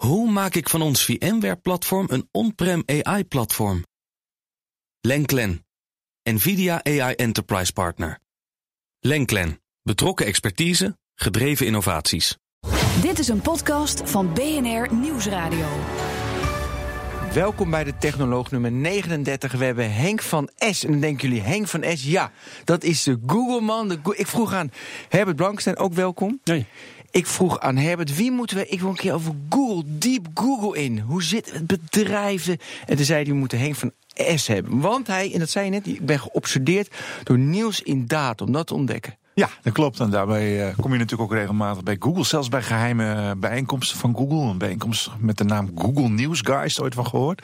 Hoe maak ik van ons VMware-platform een on-prem AI-platform? Lenklen, NVIDIA AI Enterprise Partner. Lenklen, betrokken expertise, gedreven innovaties. Dit is een podcast van BNR Nieuwsradio. Welkom bij de Technoloog nummer 39. We hebben Henk van S. En dan denken jullie, Henk van S, ja, dat is de Google-man. De Go ik vroeg aan Herbert Blankenstein, ook welkom. Nee. Ik vroeg aan Herbert, wie moeten we... Ik wil een keer over Google, diep Google in. Hoe zit het bedrijven? En toen zei hij, we moeten Henk van S hebben. Want hij, en dat zei je net, ik ben geobsedeerd door nieuws in data, om dat te ontdekken. Ja, dat klopt. En daarbij uh, kom je natuurlijk ook regelmatig bij Google. Zelfs bij geheime uh, bijeenkomsten van Google. Een bijeenkomst met de naam Google News Guys, ooit van gehoord.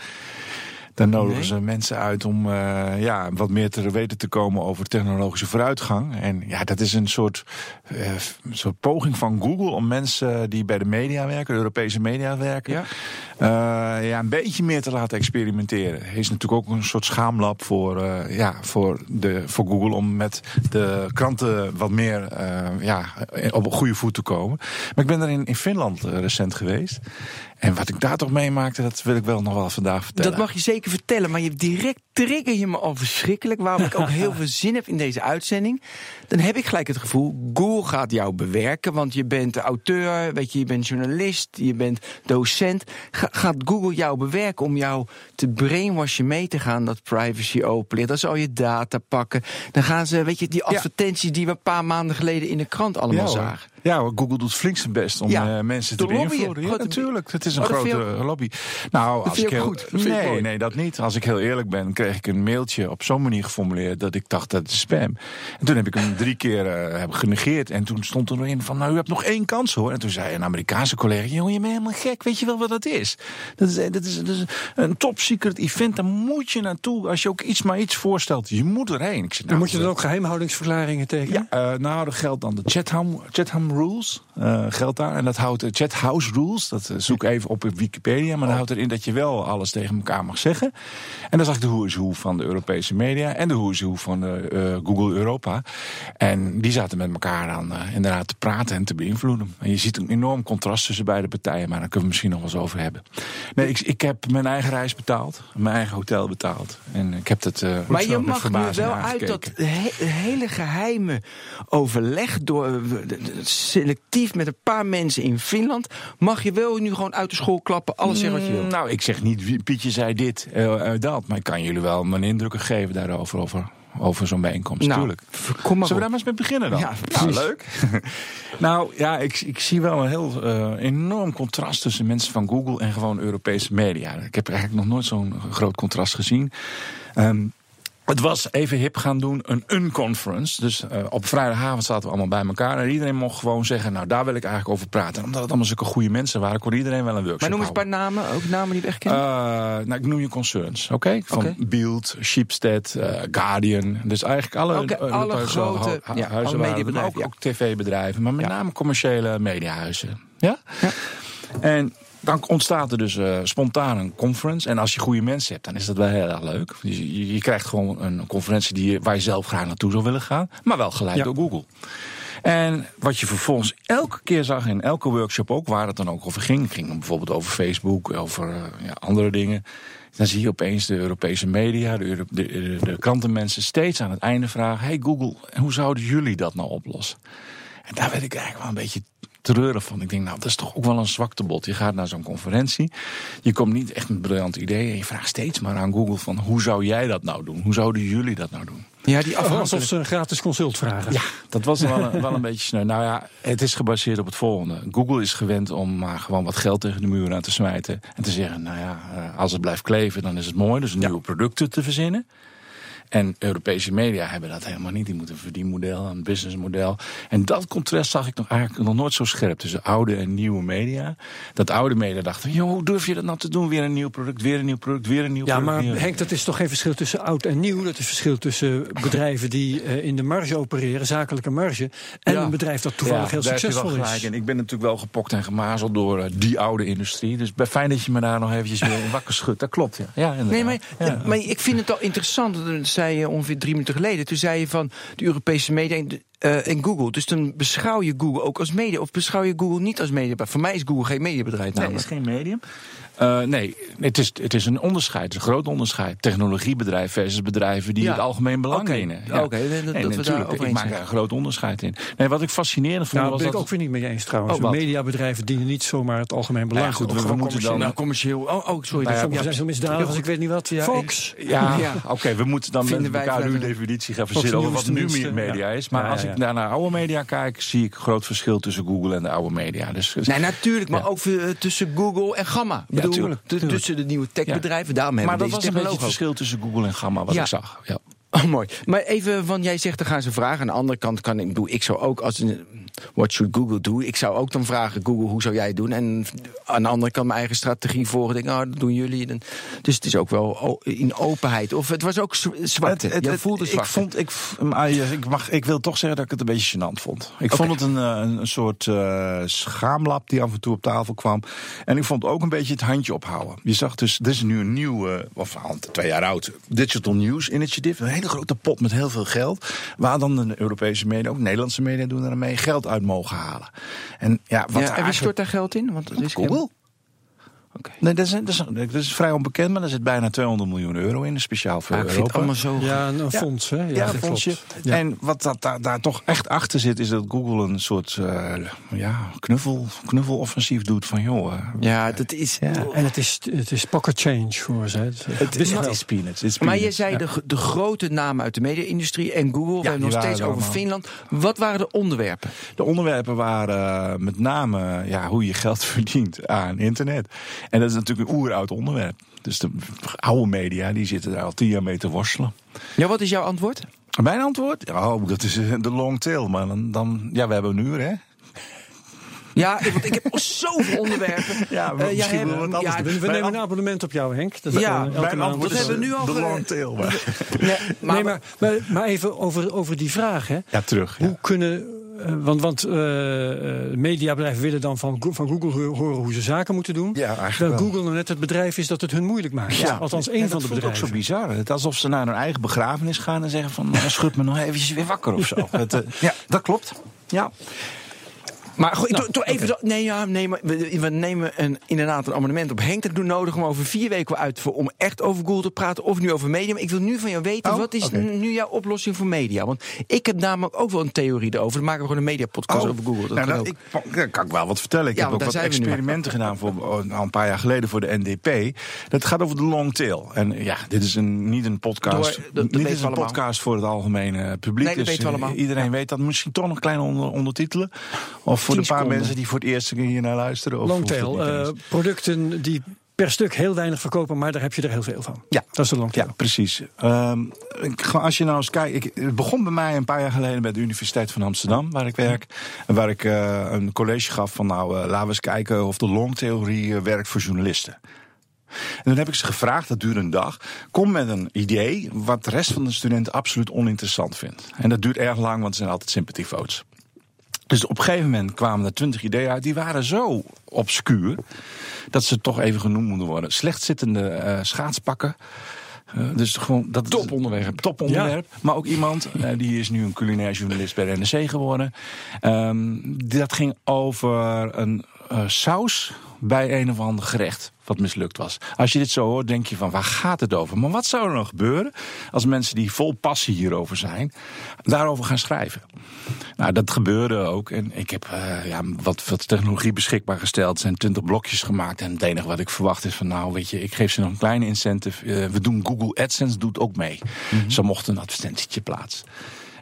Dan nodigen nee. ze mensen uit om uh, ja, wat meer te weten te komen over technologische vooruitgang. En ja, dat is een soort, uh, soort poging van Google om mensen die bij de media werken, de Europese media werken, ja. Uh, ja, een beetje meer te laten experimenteren. Er is natuurlijk ook een soort schaamlab voor, ja, voor, de, voor Google om met de kranten wat meer ja, op een goede voet te komen. Maar ik ben er in, in Finland recent geweest. En wat ik daar toch meemaakte, dat wil ik wel nog wel vandaag vertellen. Dat mag je zeker vertellen, maar je direct trigger je me al verschrikkelijk. Waarom ik ook heel veel zin heb in deze uitzending. Dan heb ik gelijk het gevoel, Google gaat jou bewerken. Want je bent auteur, weet je, je bent journalist, je bent docent. Ga, gaat Google jou bewerken om jou te brainwashen mee te gaan dat privacy open ligt. Dan zal je data pakken. Dan gaan ze, weet je, die advertenties ja. die we een paar maanden geleden in de krant allemaal ja, zagen. Ja, Google doet flink zijn best om ja, uh, mensen te beïnvloeden. Ja, natuurlijk. Het is een oh, grote je... lobby. Nou, dat als ik heel... goed. Dat nee, nee, dat niet. Als ik heel eerlijk ben, kreeg ik een mailtje op zo'n manier geformuleerd dat ik dacht dat is spam. En toen heb ik hem drie keer uh, heb genegeerd. En toen stond er nog in van, nou, u hebt nog één kans hoor. En toen zei een Amerikaanse collega, jongen, je bent helemaal gek. Weet je wel wat dat is? Dat is, dat is, dat is een top secret event. Daar moet je naartoe als je ook iets maar iets voorstelt. Je moet erheen. Ik zei, nou, moet je dan ook geheimhoudingsverklaringen tekenen? Ja, uh, nou, dat geldt dan de Chatham, Chatham Rules. Uh, geldt daar. En dat houdt de Chat House Rules. Dat uh, zoek even op Wikipedia. Maar dat houdt erin dat je wel alles tegen elkaar mag zeggen. En dan zag ik de hoe is hoe van de Europese media. En de hoe is hoe van uh, Google Europa. En die zaten met elkaar aan inderdaad te praten en te beïnvloeden. En je ziet een enorm contrast tussen beide partijen. Maar daar kunnen we misschien nog wel eens over hebben. Nee, ik, ik heb mijn eigen reis betaald. Mijn eigen hotel betaald. En ik heb het Maar je mag nu wel uit dat he hele geheime overleg door selectief met een paar mensen in Finland. Mag je wel nu gewoon uit de school klappen, alles zeggen wat je wilt? Nou, ik zeg niet, Pietje zei dit, uh, dat. Maar ik kan jullie wel mijn indrukken geven daarover. Over, over zo'n bijeenkomst, nou, tuurlijk. Kom maar Zullen we daar maar eens mee beginnen dan? Ja, nou, leuk. nou ja, ik, ik zie wel een heel uh, enorm contrast tussen mensen van Google en gewoon Europese media. Ik heb eigenlijk nog nooit zo'n groot contrast gezien. Um, het was even hip gaan doen, een unconference. Dus uh, op vrijdagavond zaten we allemaal bij elkaar. En iedereen mocht gewoon zeggen, nou daar wil ik eigenlijk over praten. En omdat het allemaal zulke goede mensen waren, kon iedereen wel een workshop Maar noem eens een paar namen, ook namen die we echt kennen. Uh, nou, ik noem je concerns, oké? Okay? Van okay. Beeld, Sheepstead, uh, Guardian. Dus eigenlijk alle, okay, alle grote hu ja, huizen alle waren, maar ook, ja. ook tv-bedrijven. Maar met ja. name commerciële mediahuizen. Ja? ja. En dan ontstaat er dus uh, spontaan een conference. En als je goede mensen hebt, dan is dat wel heel erg leuk. Je, je krijgt gewoon een conferentie die je, waar je zelf graag naartoe zou willen gaan. Maar wel geleid ja. door Google. En wat je vervolgens elke keer zag in elke workshop ook, waar het dan ook over ging. Het ging bijvoorbeeld over Facebook, over uh, ja, andere dingen. Dan zie je opeens de Europese media, de, de, de, de krantenmensen steeds aan het einde vragen: Hey Google, hoe zouden jullie dat nou oplossen? En daar werd ik eigenlijk wel een beetje treurig van. Ik denk, nou, dat is toch ook wel een zwaktebod. Je gaat naar zo'n conferentie, je komt niet echt met briljante ideeën... en je vraagt steeds maar aan Google van, hoe zou jij dat nou doen? Hoe zouden jullie dat nou doen? Ja, die alsof ze een gratis consult vragen. Ja, dat was wel een, wel een beetje sneu. Nou ja, het is gebaseerd op het volgende. Google is gewend om maar gewoon wat geld tegen de muur aan te smijten... en te zeggen, nou ja, als het blijft kleven, dan is het mooi. Dus nieuwe ja. producten te verzinnen. En Europese media hebben dat helemaal niet. Die moeten een verdienmodel, een businessmodel. En dat contrast zag ik nog eigenlijk nog nooit zo scherp tussen oude en nieuwe media. Dat oude media dachten, joh, hoe durf je dat nou te doen? Weer een nieuw product, weer een nieuw product, weer een nieuw ja, product. Ja, maar Henk, dat is toch geen verschil tussen oud en nieuw? Dat is verschil tussen bedrijven die uh, in de marge opereren, zakelijke marge, en ja. een bedrijf dat toevallig ja, heel succesvol is. En ik ben natuurlijk wel gepokt en gemazeld door uh, die oude industrie. Dus fijn dat je me daar nog eventjes weer in wakker schudt. Dat klopt, ja. ja nee, maar, ja. maar ik vind het al interessant zei je ongeveer drie minuten geleden. Toen zei je van de Europese media. Uh, in Google. Dus dan beschouw je Google ook als media. Of beschouw je Google niet als media? Voor mij is Google geen mediabedrijf. Nee, het is geen medium. Uh, nee, het is, het is een onderscheid, het is een groot onderscheid. Technologiebedrijf versus bedrijven die het algemeen belang okay. dienen. Ja. Oké, okay, dat, nee, dat natuurlijk. ik maak daar een groot onderscheid in. Nee, wat ik fascinerend vond nou, was ben dat... ik ook weer niet mee eens trouwens. Oh, mediabedrijven dienen niet zomaar het algemeen belang. Nou, goed, we, we moeten dan... Nou, commercieel... Oh, oh sorry. Nou, ja, zijn zo misdadig als ik weet niet wat. Ja, Fox. Ja, ja. oké, okay, we moeten dan met elkaar nu een definitie gaan verzinnen over wat nu media is. Maar als ik naar oude media kijk, zie ik een groot verschil tussen Google en de oude media. Dus, nee, natuurlijk, maar ook tussen Google en Gamma. Ja, tuurlijk. Tussen de nieuwe techbedrijven, daarom hebben we deze technologie. Maar dat was een beetje het verschil tussen Google en Gamma, wat ik zag. Ja. Oh, mooi. Maar even, want jij zegt, er gaan ze vragen. Aan de andere kant kan ik, doe ik zou ook als what should Google do? Ik zou ook dan vragen, Google, hoe zou jij het doen? En aan de andere kant mijn eigen strategie volgen. Denk, oh, dat doen jullie. Dus het is ook wel in openheid. Of het was ook zwart. Je voelde. Ik, vond, ik, ik, mag, ik wil toch zeggen dat ik het een beetje gênant vond. Ik vond het een, eh, een, een soort uh, schaamlap die af en toe op tafel kwam. En ik vond ook een beetje het handje ophouden. Je zag dus, dit is nu een nieuw, of twee jaar oud, Digital News Initiative. Een hele grote pot met heel veel geld. Waar dan de Europese media, ook Nederlandse media doen er mee, geld uit mogen halen. En, ja, wat ja, en wie stort daar geld in? Want het is Google. Okay. Nee, dat is, dat, is, dat is, vrij onbekend, maar er zit bijna 200 miljoen euro in, speciaal voor ah, Europa. allemaal zo. Ja, een fonds, hè? Ja, ja een fondsje. En wat dat, daar, daar, toch echt achter zit, is dat Google een soort uh, ja, knuffel, knuffeloffensief doet van joh. Uh, ja, dat is. En het is, het is pocket change voor ze. Het, het, is, het is peanuts. It's maar je zei de, de grote namen uit de media-industrie en Google. we hebben nog steeds over Finland. Wat waren de onderwerpen? De onderwerpen waren uh, met name ja, hoe je geld verdient aan internet. En dat is natuurlijk een oeroud onderwerp. Dus de oude media die zitten daar al tien jaar mee te worstelen. Ja, wat is jouw antwoord? Mijn antwoord? Oh, dat is eh, de long tail. Maar dan, dan ja, we hebben een uur, hè? Ja, want ik heb zoveel onderwerpen. Ja, uh, misschien wat ja, we, we nemen een abonnement op jou, Henk. Dat ja, elke maand dat hebben we nu al De long tail. Maar. Ja, maar, nee, maar, maar, maar, even over, over die vraag. Hè. Ja, terug. Hoe kunnen want want uh, mediabedrijven willen dan van, van Google horen hoe ze zaken moeten doen. Ja, Terwijl Google nou net het bedrijf is dat het hun moeilijk maakt. Ja, Althans, één van de bedrijven. Dat is ook zo bizar. Het alsof ze naar hun eigen begrafenis gaan en zeggen van... schud me nog eventjes weer wakker of zo. het, ja, dat klopt. Ja. Maar goed, nou, even. Nee, ja, nee, maar we, nemen een, inderdaad een abonnement op Henk. Dat doen nodig om over vier weken uit voor om echt over Google te praten. Of nu over media. Maar ik wil nu van jou weten, oh, wat is nu jouw oplossing voor media? Want ik heb namelijk ook wel een theorie erover. Dan maken we gewoon een mediapodcast oh, over Google. Dat nou, kan, ik, kan ik wel wat vertellen. Ik heb ook wat experimenten gedaan voor, nou, een paar jaar geleden voor de NDP. Dat gaat over de long tail. En ja, dit is een, niet een podcast. Door, niet is een podcast voor het algemene publiek. Nee, dat dus, weten we allemaal. Iedereen weet dat. Misschien toch nog kleine onder, ondertitelen. Of voor de paar mensen die voor het eerst hier naar luisteren? Of Longtail, uh, producten die per stuk heel weinig verkopen, maar daar heb je er heel veel van. Ja, dat is de longtail. Ja, precies. Um, als je nou eens kijkt, ik, het begon bij mij een paar jaar geleden bij de Universiteit van Amsterdam, waar ik werk. Waar ik uh, een college gaf van nou, uh, laten we eens kijken of de longtheorie werkt voor journalisten. En dan heb ik ze gevraagd, dat duurt een dag. Kom met een idee wat de rest van de studenten absoluut oninteressant vindt. En dat duurt erg lang, want het zijn altijd sympathievotes. Dus op een gegeven moment kwamen er twintig ideeën uit. Die waren zo obscuur dat ze toch even genoemd moeten worden. Slechtzittende uh, schaatspakken. Uh, dus gewoon dat top onderwerp. Top onderwerp. Maar ook iemand, uh, die is nu een culinair journalist bij de NRC geworden. Um, dat ging over een saus bij een of ander gerecht wat mislukt was. Als je dit zo hoort, denk je van waar gaat het over? Maar wat zou er nog gebeuren als mensen die vol passie hierover zijn, daarover gaan schrijven? Nou, dat gebeurde ook. En ik heb uh, ja, wat, wat technologie beschikbaar gesteld. Er zijn twintig blokjes gemaakt. En het enige wat ik verwacht is van nou, weet je, ik geef ze nog een kleine incentive. Uh, we doen Google AdSense, doet ook mee. Mm -hmm. Ze mochten een advertentietje plaatsen.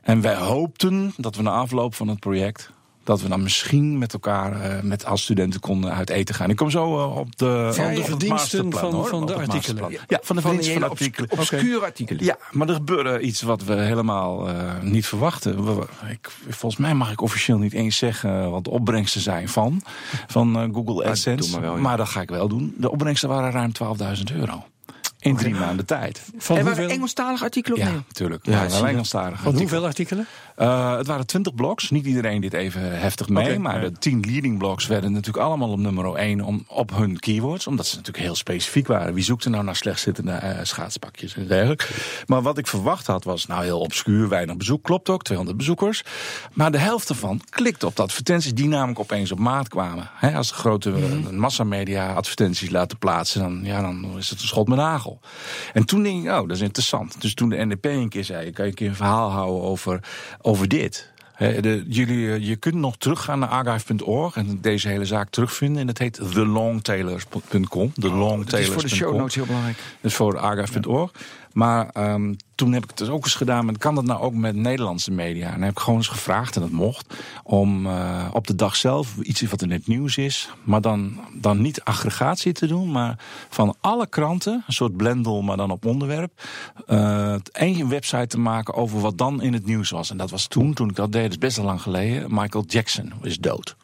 En wij hoopten dat we na afloop van het project dat we dan misschien met elkaar uh, met als studenten konden uit eten gaan. Ik kom zo uh, op de van de verdiensten van, van de artikelen. Ja, van de verdiensten van de artikelen. Obscure artikelen. Ja, maar er gebeurde iets wat we helemaal uh, niet verwachten. We, ik, volgens mij mag ik officieel niet eens zeggen wat de opbrengsten zijn van, van Google AdSense. Maar, wel, ja. maar, dat ga ik wel doen. De opbrengsten waren ruim 12.000 euro. In drie maanden tijd. Van en waren Engelstalige artikelen of Ja, natuurlijk. Ja, wel Engelstalige Van hoeveel artikelen? Uh, het waren twintig blogs. Niet iedereen dit even heftig mee. maar de tien leading blogs werden natuurlijk allemaal op nummer 1 om, op hun keywords. Omdat ze natuurlijk heel specifiek waren. Wie zoekt er nou naar slechtzittende uh, schaatspakjes en dergelijke. Maar wat ik verwacht had was nou heel obscuur, weinig bezoek. Klopt ook, 200 bezoekers. Maar de helft ervan klikte op de advertenties die namelijk opeens op maat kwamen. als de grote mm massamedia advertenties laten plaatsen, dan, ja, dan is het een schot met nagel. En toen denk ik, oh, dat is interessant. Dus toen de NDP een keer zei, kan je een keer een verhaal houden over, over dit. de, jullie, eh, je kunt nog teruggaan naar archive.org en deze hele zaak terugvinden. En dat heet thelongtailers.com. The oh, dat is voor de show notes heel belangrijk. Dat is voor archive.org. Maar um, toen heb ik het dus ook eens gedaan. Maar kan dat nou ook met Nederlandse media? En dan heb ik gewoon eens gevraagd, en dat mocht, om uh, op de dag zelf iets wat in het nieuws is. Maar dan, dan niet aggregatie te doen, maar van alle kranten, een soort blendel, maar dan op onderwerp. Uh, één website te maken over wat dan in het nieuws was. En dat was toen, toen ik dat deed, dat is best al lang geleden. Michael Jackson is dood.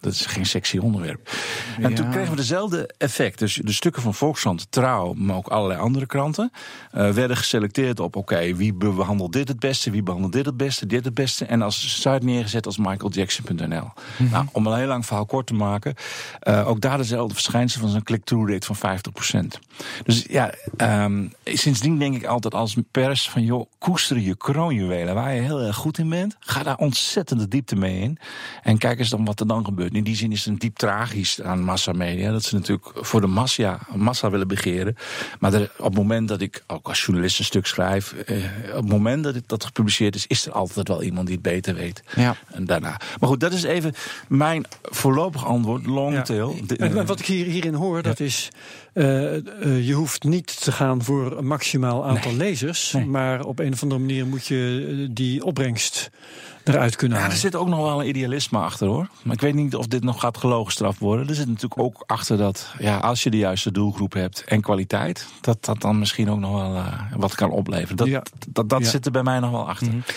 Dat is geen sexy onderwerp. En toen kregen we dezelfde effect. Dus de stukken van Volkskrant, Trouw, maar ook allerlei andere kranten... Uh, werden geselecteerd op, oké, wie behandelt dit het beste... wie behandelt dit het beste, dit het beste... en als site neergezet als michaeljackson.nl. Mm nou, om een heel lang verhaal kort te maken... Uh, ook daar dezelfde verschijnsel van zo'n click-through rate van 50%. Dus ja, um, sindsdien denk ik altijd als pers van... joh, koester je kroonjuwelen waar je heel erg goed in bent. Ga daar ontzettende diepte mee in. En kijk eens dan wat er dan gebeurt. In die zin is het een diep tragisch aan massamedia. Dat ze natuurlijk voor de massa, massa willen begeren. Maar er, op het moment dat ik ook als journalist een stuk schrijf. Eh, op het moment dat dat gepubliceerd is, is er altijd wel iemand die het beter weet. Ja. En daarna. Maar goed, dat is even mijn voorlopig antwoord. Longtail. Ja. wat ik hier, hierin hoor, dat is. Uh, uh, je hoeft niet te gaan voor een maximaal aantal lezers. Maar op een of andere manier moet je die opbrengst eruit kunnen halen. Ja, er zit ook nog wel een idealisme achter hoor. Maar ik weet niet of dit nog gaat gelogenstraft worden. Er zit natuurlijk ook achter dat ja, als je de juiste doelgroep hebt en kwaliteit, dat dat dan misschien ook nog wel uh, wat kan opleveren. Dat, ja. dat, dat, zit er bij mij nog wel achter. Mm -hmm.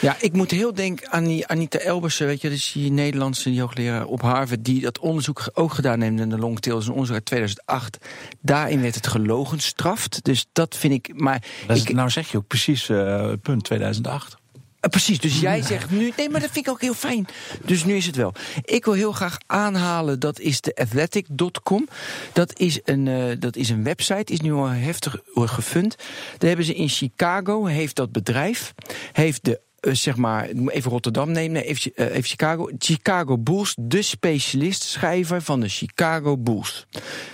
Ja, ik moet heel denken aan die Anita Elbersen, weet je, dus die Nederlandse hoogleraar op Harvard, die dat onderzoek ook gedaan heeft in de longtail, is een onderzoek uit 2008. Daarin werd het gelogenstraft. Dus dat vind ik. Maar ik, nou zeg je ook precies uh, punt 2008. Uh, precies, dus jij zegt nu. Nee, maar dat vind ik ook heel fijn. Dus nu is het wel. Ik wil heel graag aanhalen, dat is de athletic.com. Dat, is een, uh, dat is een website, is nu al heftig gefund. Daar hebben ze in Chicago, heeft dat bedrijf, heeft de uh, zeg maar, even Rotterdam nemen, even, uh, even, Chicago. Chicago Bulls, de specialist schrijver van de Chicago Bulls.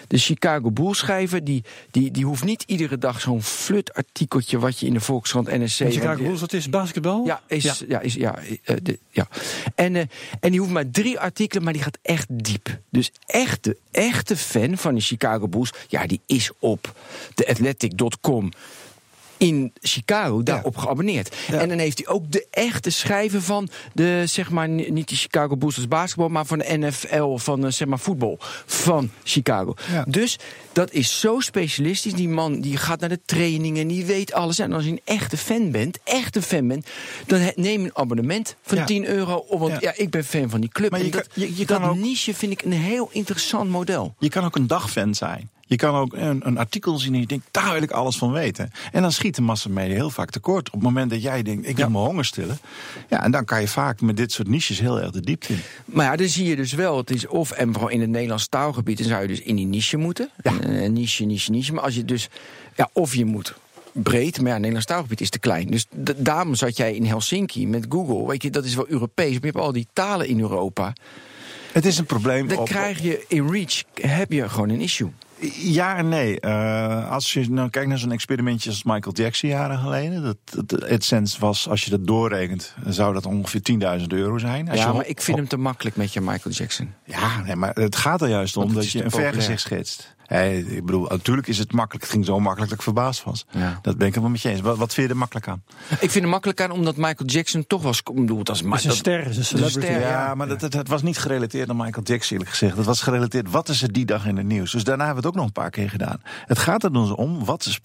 De Chicago Bulls schrijver, die, die, die hoeft niet iedere dag zo'n flutartikeltje wat je in de Volkskrant NSC... De Chicago Bulls, wat is basketbal? Ja, is, ja. ja, is, ja, uh, de, ja. En, en die hoeft maar drie artikelen, maar die gaat echt diep. Dus echte, echte fan van de Chicago Bulls, ja, die is op de athletic.com in Chicago daarop geabonneerd. En dan heeft hij ook de echte schrijver van de, zeg maar, niet de Chicago Bulls basketbal, maar van de NFL, van de, zeg maar, voetbal van Chicago. Dus dat is zo specialistisch. Die man die gaat naar de trainingen, die weet alles. En als je een echte fan bent, echte fan bent, dan neem een abonnement van 10 euro. Want ja. ik ben fan van die club. Maar je, dat, je, je kan dat ook, niche vind ik een heel interessant model. Je kan ook een dagfan zijn. Je kan ook een, een, artikel zien en je denkt, daar wil ik alles van weten. En dan schiet de massamedia heel vaak tekort. Op het moment dat jij denkt, ik wil mijn honger stillen. Ja, en dan kan je vaak met dit soort niches heel erg de diepte in. Maar ja, dan zie je dus wel, het is of, en vooral in het Nederlands taalgebied, dan zou je dus in die niche moeten. Ja. Een niche, niche, niche. Maar als je dus, ja, of je moet breed, maar ja, Nederlands taalgebied is te klein. Dus daarom zat jij in Helsinki met Google. Weet je, dat is wel Europees, maar je hebt al die talen in Europa. Het is een probleem. Dan krijg je in Reach heb je gewoon een issue. Ja en nee. Uh, als je nou kijkt naar zo'n experimentje als Michael Jackson jaren geleden. Dat, dat, AdSense was, als je dat doorrekent, zou dat ongeveer 10.000 euro zijn. Als ja, je maar ik vind hem te makkelijk met je Michael Jackson. Ja, nee, maar het gaat er juist om dat je een vergezicht schetst. Hey, ik bedoel, natuurlijk is het makkelijk. Het ging zo makkelijk dat ik verbaasd was. Ja. Dat ben ik wel met je eens. Wat, wat vind je er makkelijk aan? Ik vind er makkelijk aan omdat Michael Jackson toch was. Ik bedoel, als is een ster, is een celebrity. ja, ja, maar Dat, het, was niet gerelateerd aan Michael Jackson, eerlijk gezegd. Het was gerelateerd, wat is er die dag in het nieuws? Dus daarna hebben we het ook nog een paar keer gedaan. Het gaat er dus om, wat is...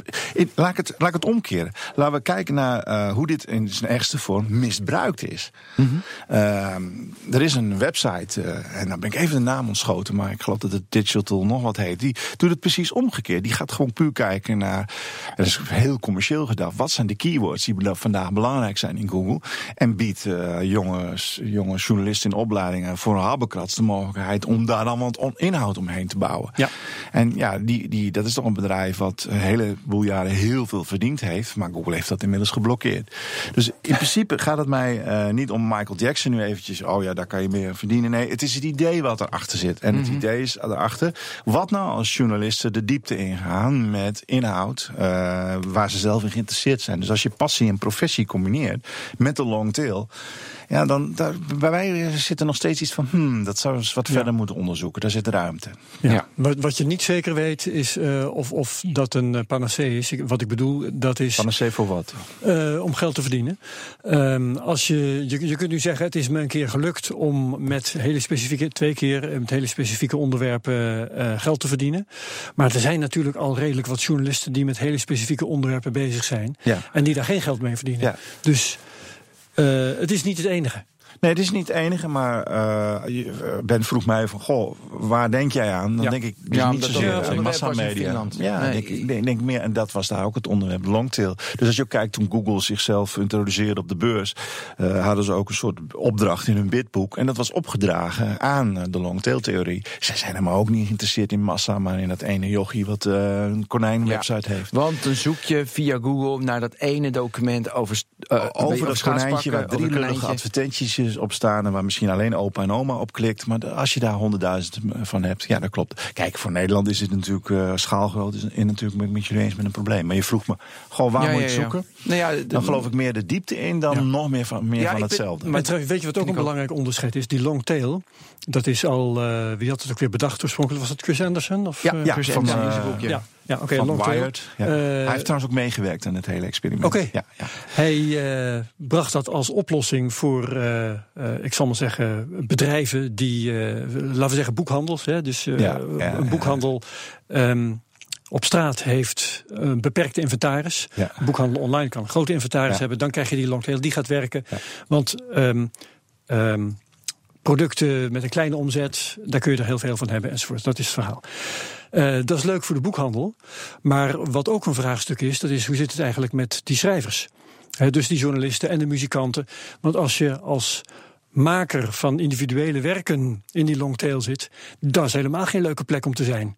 Laat ik het, laat ik het omkeren. Laten we kijken naar uh, hoe dit in zijn ergste vorm misbruikt is. Mm -hmm. uh, er is een website, uh, en dan ben ik even de naam ontschoten... maar ik geloof dat het Digital nog wat heet... die doet het precies omgekeerd. Die gaat gewoon puur kijken naar, dat is heel commercieel gedacht, wat zijn de keywords die vandaag belangrijk zijn in Google. En biedt uh, jonge, jonge journalisten in opleidingen voor een habbekrats de mogelijkheid om daar dan wat inhoud omheen te bouwen. Ja. En ja, die, die, dat is toch een bedrijf wat een heleboel jaren heel veel verdiend heeft, maar Google heeft dat inmiddels geblokkeerd. Dus in principe gaat het mij uh, niet om Michael Jackson nu eventjes, oh ja, daar kan je meer verdienen. Nee, het is het idee wat erachter zit. En het mhm. idee is erachter, wat nou als journalisten de diepte ingaan met inhoud uh, waar ze zelf in geïnteresseerd zijn. Dus als je passie en professie combineert met de long tail, ja, dan daar, bij wij zit er nog steeds iets van, hmm, dat zou eens wat verder moeten onderzoeken. Daar zit ruimte. Ja. Wat, wat je niet zeker weet is uh, of, of dat een uh, panacee is. Wat ik bedoel, dat is. Panacee voor wat? Uh, om geld te verdienen. Um, als je, je, je kunt nu zeggen, het is me een keer gelukt om met hele specifieke, twee keer met hele specifieke onderwerpen geld te verdienen. Maar er zijn natuurlijk al redelijk wat journalisten die met hele specifieke onderwerpen bezig zijn. Ja. En die daar geen geld mee verdienen. Ja. Dus uh, het is niet het enige. Nee, het is niet het enige, maar uh, Ben vroeg mij van, goh, waar denk jij aan? Dan denk ik dus ja, niet zozeer massamedia. Ja, nee. denk, ik denk, denk, meer, en dat was daar ook het onderwerp, longtail. Dus als je ook kijkt, toen Google zichzelf introduceerde op de beurs, uh, hadden ze ook een soort opdracht in hun bidboek. En dat was opgedragen aan de longtail-theorie. Zij zijn helemaal ook niet geïnteresseerd in massa, maar in dat ene jochie wat uh, een konijnwebsite heeft. Want dan zoek je via Google naar dat ene document over... over dat konijntje waar drie lullige advertenties op staan en waar misschien alleen opa en oma op klikt. Maar als je daar honderdduizend van hebt, ja, dat klopt. Kijk, voor Nederland is het natuurlijk uh, schaalgroot. Is in natuurlijk met jullie eens met een probleem. Maar je vroeg me, gewoon waar moet je zoeken? Nou ja, dan geloof ik meer de diepte in dan nog meer van, meer van hetzelfde. Maar weet je wat ook een belangrijk onderscheid is? Die long tail. Dat is al, uh, wie had het ook weer bedacht oorspronkelijk? Was dat Chris Anderson? Of, ja, uh, ja, Chris Anderson. Uh, ja. Ja, oké. Okay, Wired. Ja. Uh, hij heeft trouwens ook meegewerkt aan het hele experiment. Oké. Ja, ja. Hij uh, bracht dat als oplossing voor, uh, ik zal maar zeggen, bedrijven die, laten we zeggen, boekhandels. Hè, dus een boekhandel. Um, op straat heeft een beperkte inventaris. Boekhandel online kan een grote inventaris hebben. Dan krijg je die longtail, die gaat werken. Want um, um, producten met een kleine omzet, daar kun je er heel veel van hebben enzovoort. Dat is het verhaal. Uh, dat is leuk voor de boekhandel. Maar wat ook een vraagstuk is, dat is hoe zit het eigenlijk met die schrijvers? Dus die journalisten en de muzikanten. Want als je als maker van individuele werken in die longtail zit, dat is helemaal geen leuke plek om te zijn.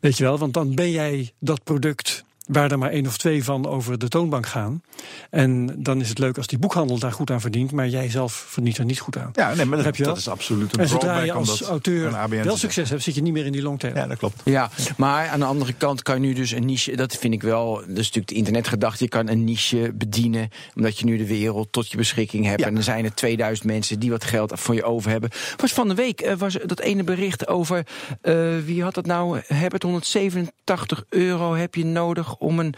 Weet je wel, want dan ben jij dat product waar er maar één of twee van over de toonbank gaan. En dan is het leuk als die boekhandel daar goed aan verdient, maar jij zelf verdient er niet goed aan. Ja, nee, maar dat, dat is absoluut een En zodra je als auteur wel succes hebt, zit je niet meer in die longtail. Ja, dat klopt. Ja, maar aan de andere kant kan je nu dus een niche, dat vind ik wel, dat is natuurlijk de internetgedachte, je kan een niche bedienen, omdat je nu de wereld tot je beschikking hebt. En er zijn er 2000 mensen die wat geld voor je over hebben. Was van de week uh, was dat ene bericht over, uh, wie had dat nou, heb het 187 euro heb je nodig om een,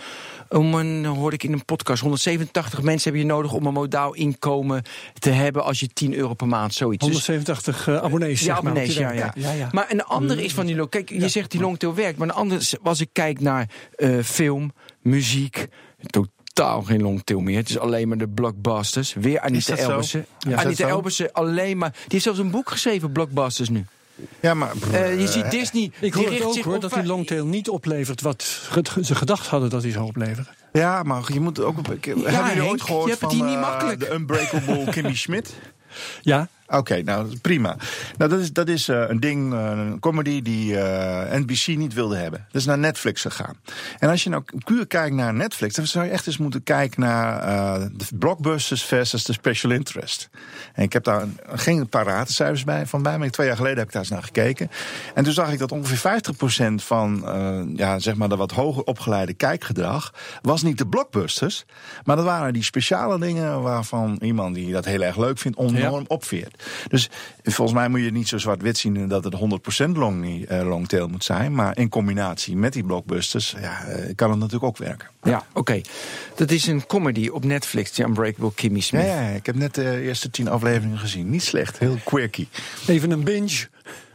om een, hoorde ik in een podcast, 187 mensen heb je nodig om een modaal inkomen te hebben als je 10 euro per maand zoiets. 187 uh, abonnees. Ja, abonnees, ja, ja. ja, ja. Maar een andere is van die long. Kijk, je zegt die longtail werkt, maar een andere, als ik kijk naar uh, film, muziek, totaal geen longtail meer. Het is alleen maar de blockbusters. Weer Anita Elbersen. Ja, Anita Elbersen alleen maar. Die heeft zelfs een boek geschreven, blockbusters nu. Ja, maar... Uh, je ziet Disney... Ik hoor het ook hoor, dat die longtail niet oplevert wat ze gedacht hadden dat hij zou opleveren. Ja, maar je moet ook... Ja, hebben jullie ooit gehoord van uh, de Unbreakable Kimmy Schmidt? Ja. Oké, nou prima. Nou, dat is, dat is uh, een ding, uh, een comedy die uh, NBC niet wilde hebben. Dat is naar Netflix gegaan. En als je nou puur kijkt naar Netflix, dan zou je echt eens moeten kijken naar de blockbusters versus de special interest. En ik heb daar geen paratencijfers bij van bij, maar twee jaar geleden heb ik daar eens naar gekeken. En toen zag ik dat ongeveer 50% van ja, zeg maar de wat hoger opgeleide kijkgedrag was niet de blockbusters, maar dat waren die speciale dingen waarvan iemand die dat heel erg leuk vindt enorm ja. opveert. Dus volgens mij moet je het niet zo zwart-wit zien dat het 100% long, uh, longtail moet zijn. Maar in combinatie met die blockbusters ja, uh, kan het natuurlijk ook werken. Ja, oké. Okay. Dat is een comedy op Netflix, The Unbreakable Kimmy Smith. Ja, ja, ik heb net de eerste tien afleveringen gezien. Niet slecht, heel quirky. Even een binge.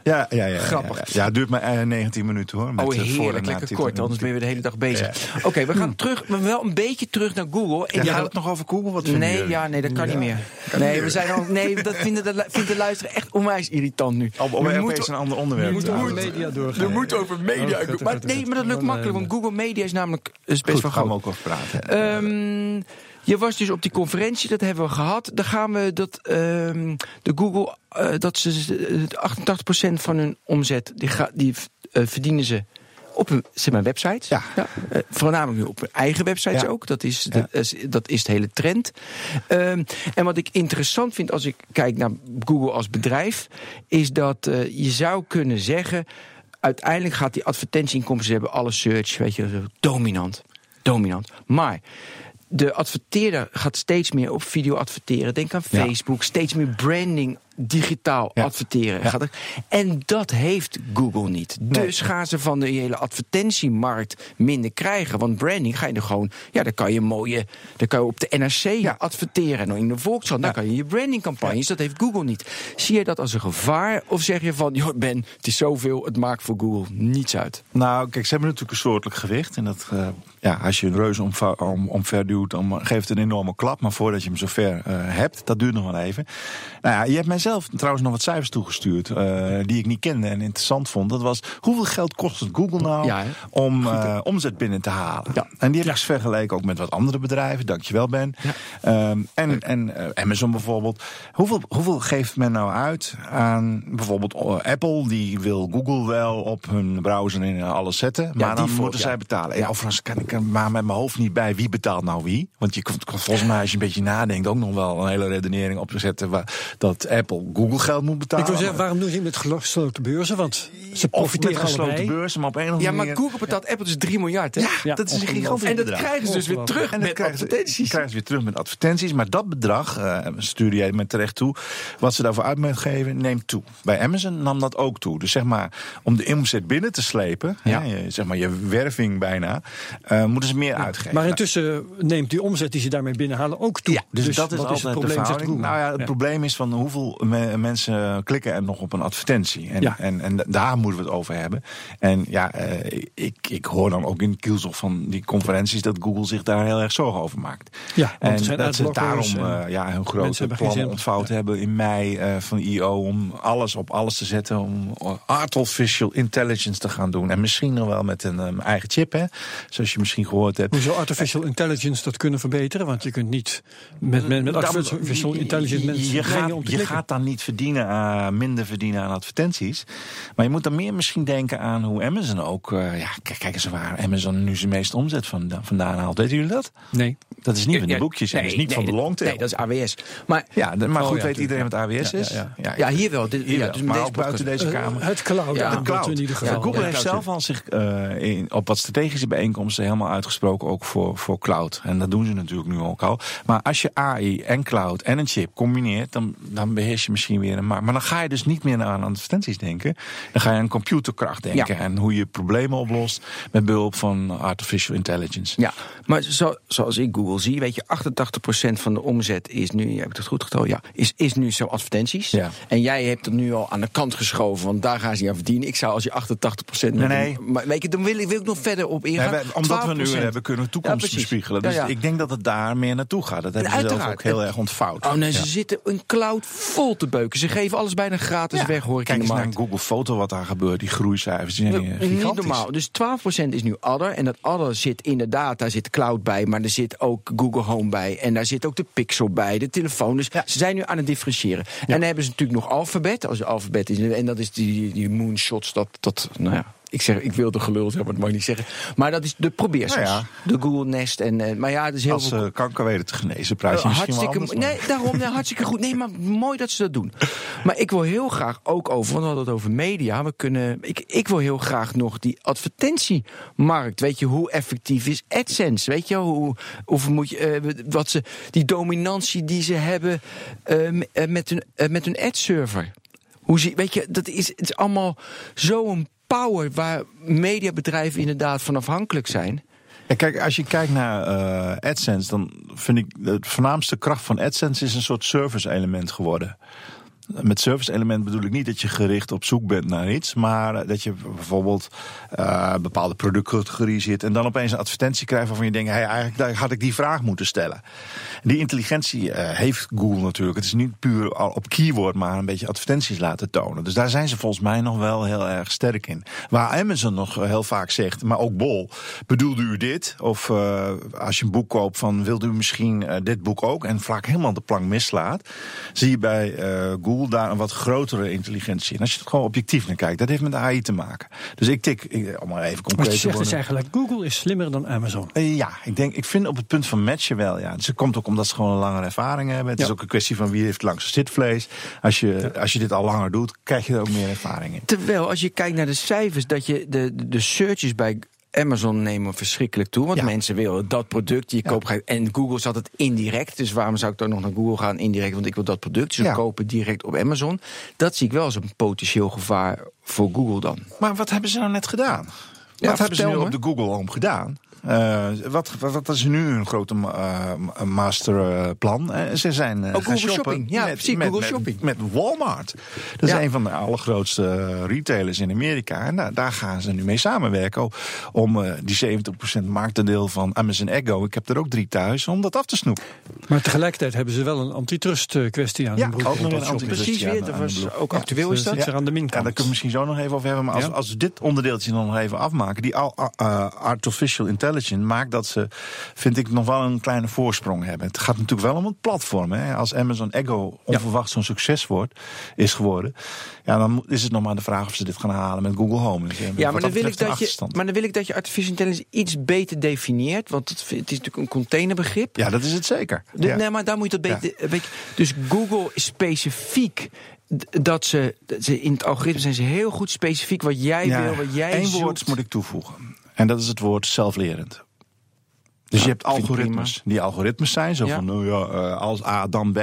Ja, ja, ja. Grappig. Ja, ja. ja het duurt maar 19 minuten hoor. Met oh, eh, heerlijk, lekker kort, anders ben je weer de hele dag bezig. Oké, we gaan terug, maar wel een beetje terug naar Google. En Ja, gaat het nog over Google? Wat Nee, ja, nee, dat kan niet meer. Nee, we zijn al, nee, dat vinden de, lu- vindt de luisteraar echt onwijs irritant nu. We moeten- een ander onderwerp moet te over media doorgaan. Er moet over media. Oh, maar, nee, maar dat lukt makkelijk, eh, want Google Media is namelijk is best wel gaan we ook over praten. Je was dus op die conferentie, dat hebben we gehad. Dan gaan we dat ehm, de Google, eh, dat ze eh, 88% van hun omzet, die, ga, die eh, verdienen ze op hun zeg maar, websites. Ja. Eh, voornamelijk nu op hun eigen websites Ja. ook. Dat is, de, dat is de hele trend. Ehm, en wat ik interessant vind als ik kijk naar Google als bedrijf, is dat je zou kunnen zeggen. Uiteindelijk gaat die advertentieinkomsten ze hebben alle search, weet je, dominant. Dominant. Maar de adverteerder gaat steeds meer op video adverteren. Denk aan Ja. Facebook, steeds meer branding digitaal Ja. adverteren. Ja. Er- en dat heeft Google niet. Nee. Dus gaan ze van de hele advertentiemarkt minder krijgen. Want branding ga je er gewoon, ja, dan kan je mooie, dan kan je op de NRC adverteren. En in de Volkskrant, dan Ja. kan je je brandingcampagnes. Dat heeft Google niet. Zie je dat als een gevaar? Of zeg je van, joh, Ben, het is zoveel, het maakt voor Google niets uit. Nou, kijk, ze hebben natuurlijk een soortelijk gewicht. En dat, eh, ja, als je een reus omva- om, omver duwt, dan geeft het een enorme klap. Maar voordat je hem zover eh hebt, dat duurt nog wel even. Nou ja, je hebt mijzelf trouwens nog wat cijfers toegestuurd. eh, die ik niet kende en interessant vond. Dat was, hoeveel geld kost het Google nou Ja, om eh, omzet binnen te halen? Ja. En die heb ik eens vergeleken ook met wat andere bedrijven. Dankjewel, Ben. Ehm, en en eh, Amazon bijvoorbeeld. Hoeveel, hoeveel geeft men nou uit aan bijvoorbeeld Apple? Die wil Google wel op hun browser en alles zetten. Maar dan die voor- moeten ja. zij betalen. Ja. Overigens kan ik er maar met mijn hoofd niet bij wie betaalt nou wie. Want je kunt volgens mij, als je een beetje nadenkt, ook nog wel een hele redenering opzetten waar, dat Apple Google geld moet betalen. Ik wil zeggen, waarom doen ze niet met gesloten beurzen? Want ze profiteren gesloten allebei. beurzen, maar op een of andere Ja, maar manier. Google betaalt Apple dus 3 miljard, hè? Ja, Ja, dat is een gigantisch En dat krijgen ze dus weer terug En dat met krijgen ze, advertenties. krijgen ze weer terug met advertenties. Maar dat bedrag, eh stuur jij met terecht toe, wat ze daarvoor uit moeten geven, neemt toe. Bij Amazon nam dat ook toe. Dus zeg maar, om de omzet binnen te slepen, Ja. hè, je- zeg maar je werving bijna, eh, moeten ze meer uitgeven. Maar intussen neemt die omzet die ze daarmee binnenhalen ook toe. Ja, dus, dat is altijd het probleem. Nou ja, het Ja. probleem is van hoeveel me- mensen klikken er nog op een advertentie. En, Ja. en, en daar moeten we het over hebben. En ja, eh, ik, ik hoor dan ook in kielzog van die conferenties dat Google zich daar heel erg zorgen over maakt. Ja, en dat ze daarom en eh, ja, hun grote plan ontvouwd hebben in mei eh, van IO om alles op alles te zetten. Om artificial intelligence te gaan doen. En misschien nog wel met een eh, eigen chip, hè, zoals je misschien gehoord hebt. Hoe zou artificial intelligence dat kunnen verbeteren? Want je kunt niet met, met, met artificial intelligence mensen je gaat, om te je gaat dan niet verdienen, aan- minder verdienen aan advertenties. Maar je moet dan meer misschien denken aan hoe Amazon ook. eh, ja, kijk, kijk eens waar Amazon nu zijn meeste omzet van, vandaan haalt. Weten jullie dat? Nee. Dat is niet van de boekjes en nee, dat is niet nee, van de longtail. Nee, dat is AWS. Maar ja, maar Oh, goed, ja, weet iedereen wat AWS Ja, is? ja, ja, hier wel. Dit, Hier wel, dus maar ook buiten deze Eh, kamer. het cloud Ja, de cloud. in ieder geval. Google heeft zelf al zich eh, in, op wat strategische bijeenkomsten helemaal uitgesproken, ook voor, voor cloud. En dat doen ze natuurlijk nu ook al. Maar als je AI en cloud en een chip combineert, dan, dan beheers je misschien weer een markt. Maar dan ga je dus niet meer aan advertenties denken. Dan ga je aan computerkracht denken Ja. en hoe je problemen oplost met behulp van artificial intelligence. Ja, maar zo, zoals ik Google zie, weet je, 88% van de omzet is nu, heb ik dat goed geteld? Ja, is, is nu zo advertenties. Ja. En jij hebt het nu al aan de kant geschoven, want daar gaan ze aan verdienen. Ik zou als je 88% Nee, nee. Maar weet je, dan wil ik, wil ik nog verder op ingaan. Nee, wij- omdat we nu 12%. hebben kunnen toekomst Ja, bespiegelen. Dus ik denk dat het daar meer naartoe gaat. Dat hebben ze zelf ook heel erg ontvouwd. Oh nee, ze zitten een cloud vol te beuken. Ze geven alles bijna gratis Ja. weg, hoor ik Kijk in de eens naar markt. een Google Foto wat daar gebeurt. Die groeicijfers zijn eh, Niet gigantisch. normaal. Dus 12% is nu Adder. En dat Adder zit inderdaad, daar zit cloud bij. Maar er zit ook Google Home bij. En daar zit ook de Pixel bij, de telefoon. Dus ze zijn nu aan het differentiëren. En dan hebben ze natuurlijk nog Alphabet. Als Alphabet is. En dat is die, die moonshots. Dat, dat, nou ja. Ik, zeg, ik wilde gelul zeggen, maar dat mag ik niet zeggen. Maar dat is de probeersels. Nou De Google Nest. En, eh, maar ja, het is heel Als veel... uh, kanker weten te genezen, prijs je Uh, misschien wel hartstikke, anders, nee, daarom nee, hartstikke goed. Nee, maar mooi dat ze dat doen. Maar ik wil heel graag ook over, want we hadden het over media. We kunnen, ik, ik wil heel graag nog die advertentiemarkt. Weet je, hoe effectief is AdSense? Weet je, hoe, of moet je, eh, wat ze, die dominantie die ze hebben eh, eh, met hun, eh, met hun ad-server. Hoe zie, weet je, dat is, het is allemaal zo'n power waar mediabedrijven inderdaad van afhankelijk zijn. Ja, kijk, als je kijkt naar eh, AdSense, dan vind ik de voornaamste kracht van AdSense is een soort service element geworden. Met service element bedoel ik niet dat je gericht op zoek bent naar iets, maar dat je bijvoorbeeld uh, bepaalde productcategorie zit en dan opeens een advertentie krijgt waarvan je denkt, hey, eigenlijk had ik die vraag moeten stellen. Die intelligentie uh, heeft Google natuurlijk. Het is niet puur op keyword, maar een beetje advertenties laten tonen. Dus daar zijn ze volgens mij nog wel heel erg sterk in. Waar Amazon nog heel vaak zegt, maar ook Bol, bedoelde u dit? Of als je een boek koopt van, wilde u misschien dit boek ook? En vaak helemaal de plank mislaat. Zie je bij Google daar een wat grotere intelligentie. En als je het gewoon objectief naar kijkt, dat heeft met AI te maken. Dus ik tik, ik, om maar even concreet te worden. is eigenlijk, Google is slimmer dan Amazon. Uh, ja, ik denk, ik vind op het punt van matchen wel, ja. Dus het komt ook omdat ze gewoon een langere ervaring hebben. Het is ook een kwestie van wie heeft langste zitvlees. Als je, als je dit al langer doet, krijg je er ook meer ervaring in. Terwijl, als je kijkt naar de cijfers, dat je de, de searches bij Amazon nemen verschrikkelijk toe. Want mensen willen dat product. Je koopt, en Google zat het indirect. Dus waarom zou ik dan nog naar Google gaan indirect? Want ik wil dat product. Dus ja. kopen direct op Amazon. Dat zie ik wel als een potentieel gevaar voor Google dan. Maar wat hebben ze nou net gedaan? wat hebben ze nu op de Google Home gedaan? Uh, wat, wat, is nu een grote uh, masterplan? Uh, ze zijn uh, Google Shopping. Ja, met, precies, met, Google met, Shopping. Met Walmart. Dat is een van de allergrootste retailers in Amerika. En daar gaan ze nu mee samenwerken om die 70% marktendeel van Amazon Echo, ik heb er ook drie thuis, om dat af te snoepen. Maar tegelijkertijd hebben ze wel een antitrust kwestie aan ja, de ook nog een antitrust Precies weer, dat was ook actueel is dat. Ja, aan de minkant. Ja, daar kunnen we misschien zo nog even over hebben. Maar als, als we dit onderdeeltje nog even afmaken, die artificial intelligence maakt dat ze, vind ik, nog wel een kleine voorsprong hebben. Het gaat natuurlijk wel om het platform. Hè. Als Amazon Echo onverwacht zo'n succes wordt, is geworden, ja, dan is het nog maar de vraag of ze dit gaan halen met Google Home. Dus, ja, maar dan, wil ik dat je, maar dan wil ik dat je artificial intelligence iets beter definieert, want het, het is natuurlijk een containerbegrip. Ja, dat is het zeker. De, Nee, maar daar moet je dat beter. Ja. Dus Google is specifiek dat ze, ze in het algoritme zijn ze heel goed specifiek wat jij wil, wat jij Eén woord moet ik toevoegen. En dat is het woord zelflerend. Dus je hebt algoritmes die algoritmes zijn. Zo van, nou ja, uh, als A dan B.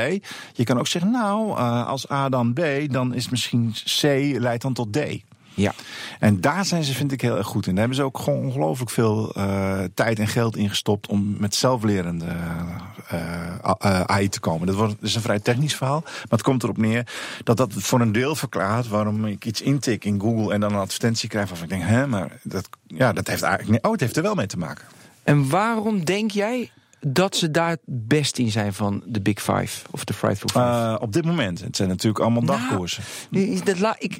Je kan ook zeggen, nou, uh, als A dan B, dan is misschien C leidt dan tot D. Ja. En daar zijn ze, vind ik, heel erg goed in. Daar hebben ze ook gewoon ongelooflijk veel uh, tijd en geld in gestopt om met zelflerende AI te komen. Dat, wordt, dat is een vrij technisch verhaal. Maar het komt erop neer dat dat voor een deel verklaart waarom ik iets intik in Google en dan een advertentie krijg waarvan ik denk, hè, maar dat, ja, dat heeft eigenlijk. Oh, het heeft er wel mee te maken. En waarom denk jij dat ze daar het best in zijn van de Big Five of de Frightful Five? Uh, op dit moment. Het zijn natuurlijk allemaal nou, dagkoersen. Dat la, ik,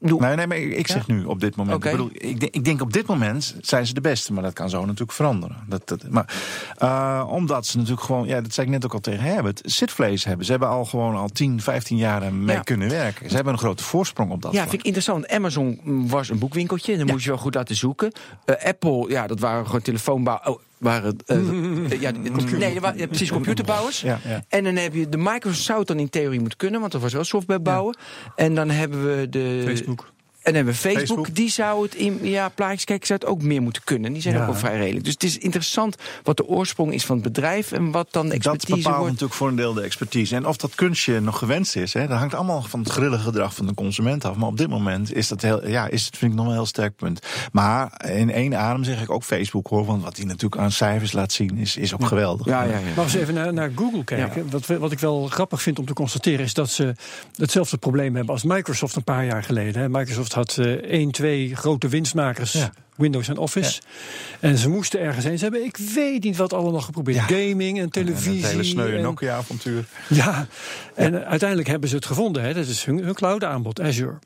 Nee, nee, maar ik zeg nu op dit moment. Okay. Ik, bedoel, ik, denk, ik, denk, op dit moment zijn ze de beste, maar dat kan zo natuurlijk veranderen. Dat, dat, maar, uh, omdat ze natuurlijk gewoon, ja, dat zei ik net ook al tegen Herbert, zitvlees hebben. Ze hebben al gewoon al 10, 15 jaar mee ja. kunnen werken. Ze hebben een grote voorsprong op dat. Ja, vlak. vind ik interessant. Amazon was een boekwinkeltje, dan ja. moest je wel goed laten zoeken. Uh, Apple, ja, dat waren gewoon telefoonbouw. Oh, waren, uh, ja, nee, waren, precies computerbouwers. Ja, ja. En dan heb je de Microsoft zou het dan in theorie moeten kunnen, want er was wel software bouwen. En dan hebben we de Facebook. En dan hebben we Facebook, Facebook, die zou het in ja, plaatjes kijken, zou het ook meer moeten kunnen. Die zijn ja. ook wel vrij redelijk. Dus het is interessant wat de oorsprong is van het bedrijf en wat dan de expertise Dat bepaalt wordt. natuurlijk voor een deel de expertise. En of dat kunstje nog gewenst is, hè, dat hangt allemaal van het grillige gedrag van de consument af. Maar op dit moment is dat heel, ja, is het, vind ik nog wel een heel sterk punt. Maar in één adem zeg ik ook Facebook hoor, want wat hij natuurlijk aan cijfers laat zien is, is ook ja. geweldig. Ja, ja, ja. Maar als we even naar, naar Google kijken, wat, wat ik wel grappig vind om te constateren is dat ze hetzelfde probleem hebben als Microsoft een paar jaar geleden. Hè. Microsoft had uh, één twee grote winstmakers. Ja. Windows en Office. Ja. En ze moesten ergens heen. Ze hebben, ik weet niet wat allemaal geprobeerd. Ja. Gaming en televisie. En het hele sneuwe. Nokia-avontuur. Ja, en uiteindelijk hebben ze het gevonden. Hè. Dat is hun, hun cloud aanbod, Azure.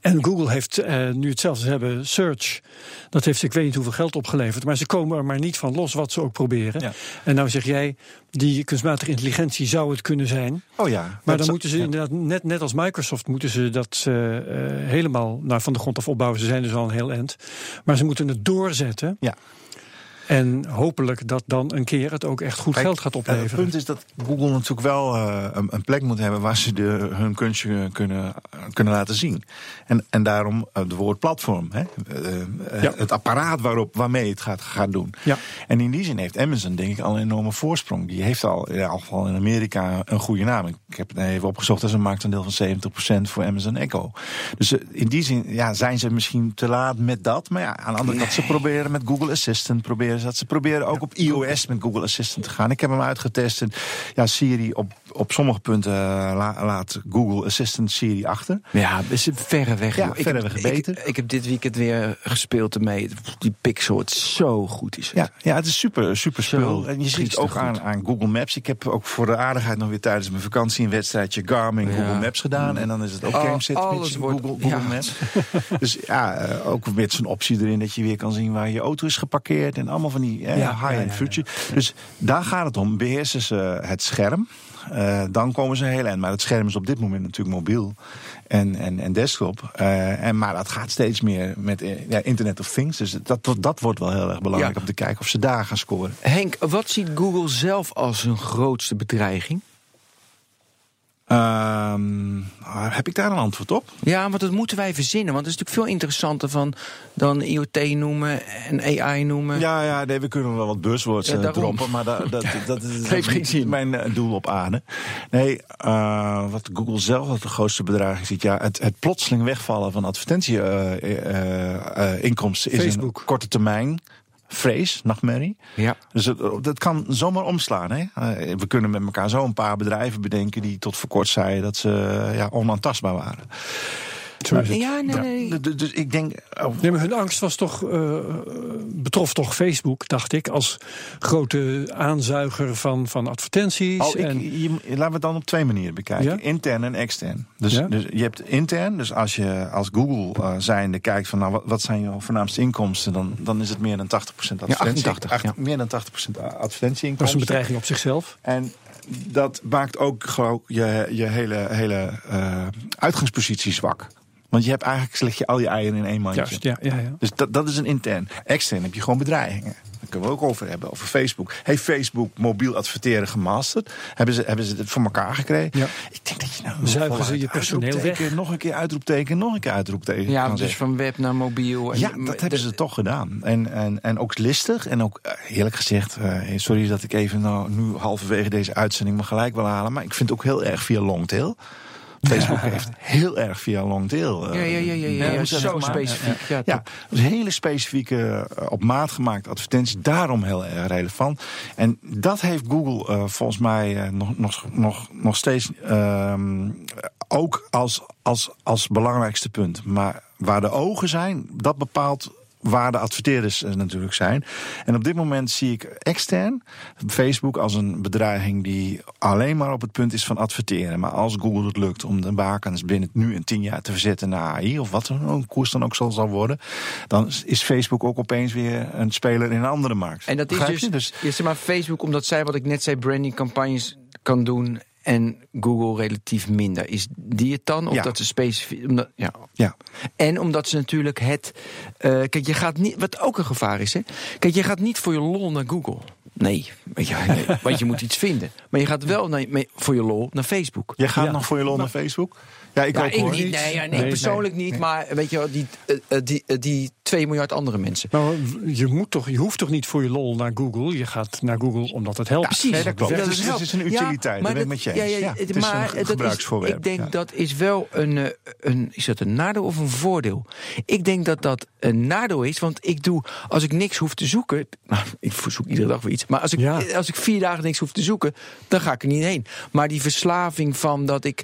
En Google heeft uh, nu hetzelfde. Ze hebben Search. Dat heeft ik weet niet hoeveel geld opgeleverd. Maar ze komen er maar niet van los wat ze ook proberen. Ja. En nou zeg jij, die kunstmatige intelligentie zou het kunnen zijn. Oh ja. Maar dan moeten ze ja. inderdaad, net, net als Microsoft, moeten ze dat uh, uh, helemaal nou, van de grond af opbouwen. Ze zijn dus al een heel eind. Maar ze moeten het doorzetten. Ja. En hopelijk dat dan een keer het ook echt goed Kijk, geld gaat opleveren. Het punt is dat Google natuurlijk wel uh, een, een, plek moet hebben waar ze de, hun kunstje kunnen, kunnen laten zien. En, en daarom het uh, woord platform. Hè? Uh, ja. Het apparaat waarop, waarmee het gaat, gaat doen. Ja. En in die zin heeft Amazon denk ik al een enorme voorsprong. Die heeft al in ieder geval in Amerika een goede naam. Ik heb het even opgezocht. Dat is een marktaandeel van 70% voor Amazon Echo. Dus in die zin ja, zijn ze misschien te laat met dat. Maar ja, aan de andere kant, ze proberen met Google Assistant proberen dat ze proberen ook op iOS met Google Assistant te gaan. Ik heb hem uitgetest. En ja, Siri op op sommige punten la, laat Google Assistant Siri achter. Ja, is weg. Ja, ik, verreweg heb, beter. Ik, ik heb dit weekend weer gespeeld ermee. Die Pixel, het zo goed is. Het. Ja, ja, het is super, super spul. En je ziet het ook aan, goed. aan Google Maps. Ik heb ook voor de aardigheid nog weer tijdens mijn vakantie een wedstrijdje Garmin Ja. Google Maps gedaan. En dan is het ook GameSit met Google, Google ja. Maps. dus ja, eh, ook met zo'n optie erin dat je weer kan zien waar je auto is geparkeerd. En allemaal van die eh, high-end future. Dus daar gaat het om. Beheersen ze het scherm. Eh, dan komen ze heel eind. Maar het scherm is op dit moment natuurlijk mobiel en, en, en desktop. Eh, en, maar dat gaat steeds meer met eh, ja, Internet of Things. Dus dat, dat, dat wordt wel heel erg belangrijk Ja. om te kijken of ze daar gaan scoren. Henk, wat ziet Google zelf als hun grootste bedreiging? Ehm, heb ik daar een antwoord op? Ja, want dat moeten wij verzinnen. Want het is natuurlijk veel interessanter van dan IoT noemen en AI noemen. Ja, ja nee, we kunnen wel wat buzzwords Ja, eh, droppen, maar dat, dat, dat, is heeft geen zin. mijn eh, doel op aarde. Nee, eh, wat Google zelf als de grootste bedreiging ziet, ja, het, het plotseling wegvallen van advertentieinkomsten is Facebook. een korte termijn vrees, nachtmerrie. Ja. Dus het, dat kan zomaar omslaan. Hè? Eh, we kunnen met elkaar zo een paar bedrijven bedenken die tot voor kort zeiden dat ze eh, ja, onaantastbaar waren. Zo is het. Ja, nee, nee. Ja, dus- ik denk. oh, Nee, maar hun angst was toch, eh, betrof toch Facebook, dacht ik, als grote aanzuiger van, van advertenties. Oh, ik, en, je, laten we het dan op twee manieren bekijken: Ja? intern en extern. Dus, Ja? dus je hebt intern, dus als je als Google eh, zijnde kijkt van nou, wat, wat zijn jouw voornaamste inkomsten, dan, dan is het meer dan 80% advertentie. 88, Acht- ja. Meer dan 80% advertentieinkomsten. dat is een bedreiging op zichzelf. En dat maakt ook gewoon je, je hele, hele eh, uitgangspositie zwak. Want je hebt eigenlijk slecht je al je eieren in één mandje. Juist, ja, ja, ja. Dus dat, dat is een intern. Extern heb je gewoon bedreigingen. Daar kunnen we ook over hebben, over Facebook. Heeft Facebook mobiel adverteren gemasterd? Hebben ze, hebben ze het voor elkaar gekregen? Ja. Ik denk dat je nou Zuigen ze je personeel weg? Nog een keer uitroepteken, nog een keer uitroepteken. Ja, dus zeggen. van web naar mobiel. En Ja, dat hebben ze toch gedaan. En, en, en ook listig. En ook eh, eerlijk gezegd, eh, sorry dat ik even nou, nu halverwege deze uitzending me gelijk wil halen. Maar ik vind het ook heel erg via longtail. Facebook heeft heel erg via longtail. eh, Ja, ja, ja, ja, ja, zo specifiek. Ja, dus hele specifieke, eh, op maat gemaakte advertenties. Daarom heel erg relevant. En dat heeft Google eh, volgens mij nog, nog, nog, nog steeds ehm, ook als, als, als belangrijkste punt. Maar waar de ogen zijn, dat bepaalt waar de adverteerders eh, natuurlijk zijn. En op dit moment zie ik extern Facebook als een bedreiging die alleen maar op het punt is van adverteren. Maar als Google het lukt om de bakens binnen nu en tien jaar te verzetten naar AI, of wat een koers dan ook zal, zal worden, dan is Facebook ook opeens weer een speler in een andere markt. En dat is dus, je? ja, zeg maar Facebook, omdat zij, wat ik net zei, brandingcampagnes kan doen. En Google relatief minder. Is die het dan? Of Ja. dat ze specifiek. Omdat, ja. ja. En omdat ze natuurlijk het. eh, kijk, je gaat niet. Wat ook een gevaar is, hè? Kijk, je gaat niet voor je lol naar Google. Nee, weet je, nee, want je moet iets vinden. Maar je gaat wel naar, voor je lol naar Facebook. Jij gaat Ja. nog voor je lol naar Facebook? Ja, ik Ja, ook ik hoor. niet, nee, ja, nee, Nee, persoonlijk niet. Maar weet je wel, die, eh, eh, die, eh, die 2 miljard andere mensen. Nou, je, moet toch, je hoeft toch niet voor je lol naar Google? Je gaat naar Google omdat het helpt. Precies. Nee, dat klopt. Ja, Het is- is een utiliteit, dat ben ik met je eens. Ja, ja, Ja, het is maar een dat gebruiksvoorwerp, ik denk ja. dat is wel een, een. Is dat een nadeel of een voordeel? Ik denk dat dat een nadeel is, want ik doe. Als ik niks hoef te zoeken. Nou, ik zoek iedere dag weer iets. Maar als ik, Ja. als ik vier dagen niks hoef te zoeken, dan ga ik er niet heen. Maar die verslaving van dat ik.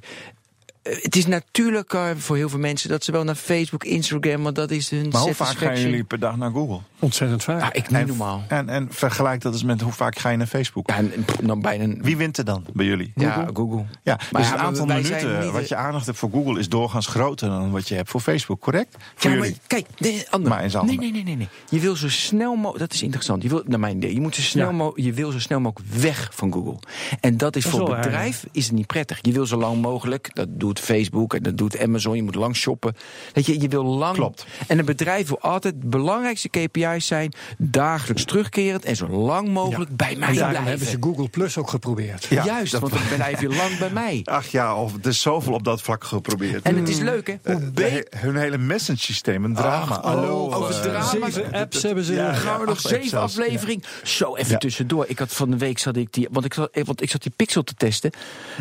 Eh, Het is natuurlijk eh, voor heel veel mensen dat ze wel naar Facebook, Instagram, want dat is hun Maar hoe vaak gaan jullie per dag naar Google? Ontzettend vaak. Ja, ik niet En- normaal. En, en vergelijk dat eens met hoe vaak ga je naar Facebook. Ja, en, dan bijna. Wie wint er dan bij jullie? Ja, Google. Ja, Maar dus ja, het aantal minuten niet- wat je aandacht hebt voor Google is doorgaans groter dan wat je hebt voor Facebook, correct? Voor Ja, maar jullie. kijk, de andere. Maar in nee, nee, nee, nee, nee. Je wil zo snel mogelijk. Dat is interessant. Je wil, naar mijn idee. Je, moet zo snel Ja. je wil zo snel mogelijk weg van Google. En dat is Dat voor bedrijf is het niet prettig. Je wil zo lang mogelijk. Dat doet Facebook en dat doet Amazon. Je moet lang shoppen. Weet je, je wil lang. Klopt. En een bedrijf wil altijd. De belangrijkste KPI's zijn. dagelijks terugkerend en zo lang mogelijk bij mij blijven. hebben ze Google Plus ook geprobeerd. Ja, Juist, dat- want dan blijf je lang bij mij. Ach ja, of er is zoveel op dat vlak geprobeerd. En het is leuk, hè? Hoe Eh, beter. hun hele message systeem, een drama. Ach, Hallo, oh, over eh, drama. Zeven apps hebben ze. Ja, gaan we nog zeven afleveringen. Zo, even Ja. tussendoor. Ik had van de week zat ik die. Want ik zat, want ik zat die pixel te testen.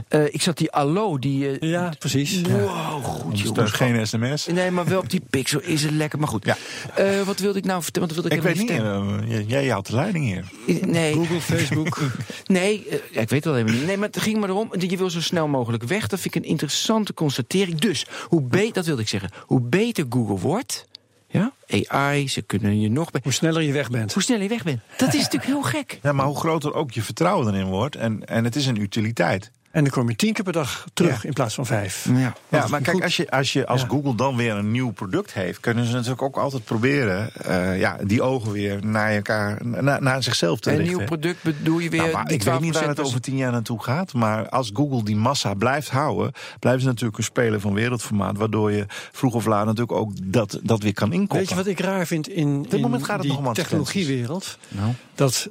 Eh, ik zat die Allo, die. Ja, eh, precies. Wow, goed Dus jongens. geen sms. Nee, maar wel op die pixel is het lekker. Maar goed. Ja. Eh, wat wilde ik nou vertellen? Wat wilde ik, Ik weet niet, eh, jij- jij houdt de leiding hier. Nee, Google, Facebook. nee eh, ja, ik weet het wel helemaal niet. Nee, maar het ging maar erom. Je wil zo snel mogelijk weg. Dat vind ik een interessante constatering. Dus, hoe beter, dat wilde ik zeggen. Hoe beter Google wordt. Ja, AI, ze kunnen je nog. Hoe sneller je weg bent. Hoe sneller je weg bent. Dat is natuurlijk heel gek. Ja, maar hoe groter ook je vertrouwen erin wordt. En, en het is een utiliteit. En dan kom je tien keer per dag terug Ja. in plaats van vijf. Ja. Ja, maar kijk, goed. als je, als je als Ja. Google dan weer een nieuw product heeft, kunnen ze natuurlijk ook altijd proberen eh, ja, die ogen weer naar elkaar, naar, naar zichzelf te Een richten. nieuw product bedoel je weer. Nou, maar ik weet niet waar 12% het over tien jaar naartoe gaat. Maar als Google die massa blijft houden, blijven ze natuurlijk een speler van wereldformaat. Waardoor je vroeg of laat natuurlijk ook dat, dat weer kan inkoppen. Weet je wat ik raar vind in, in het die technologiewereld? Nou. Dat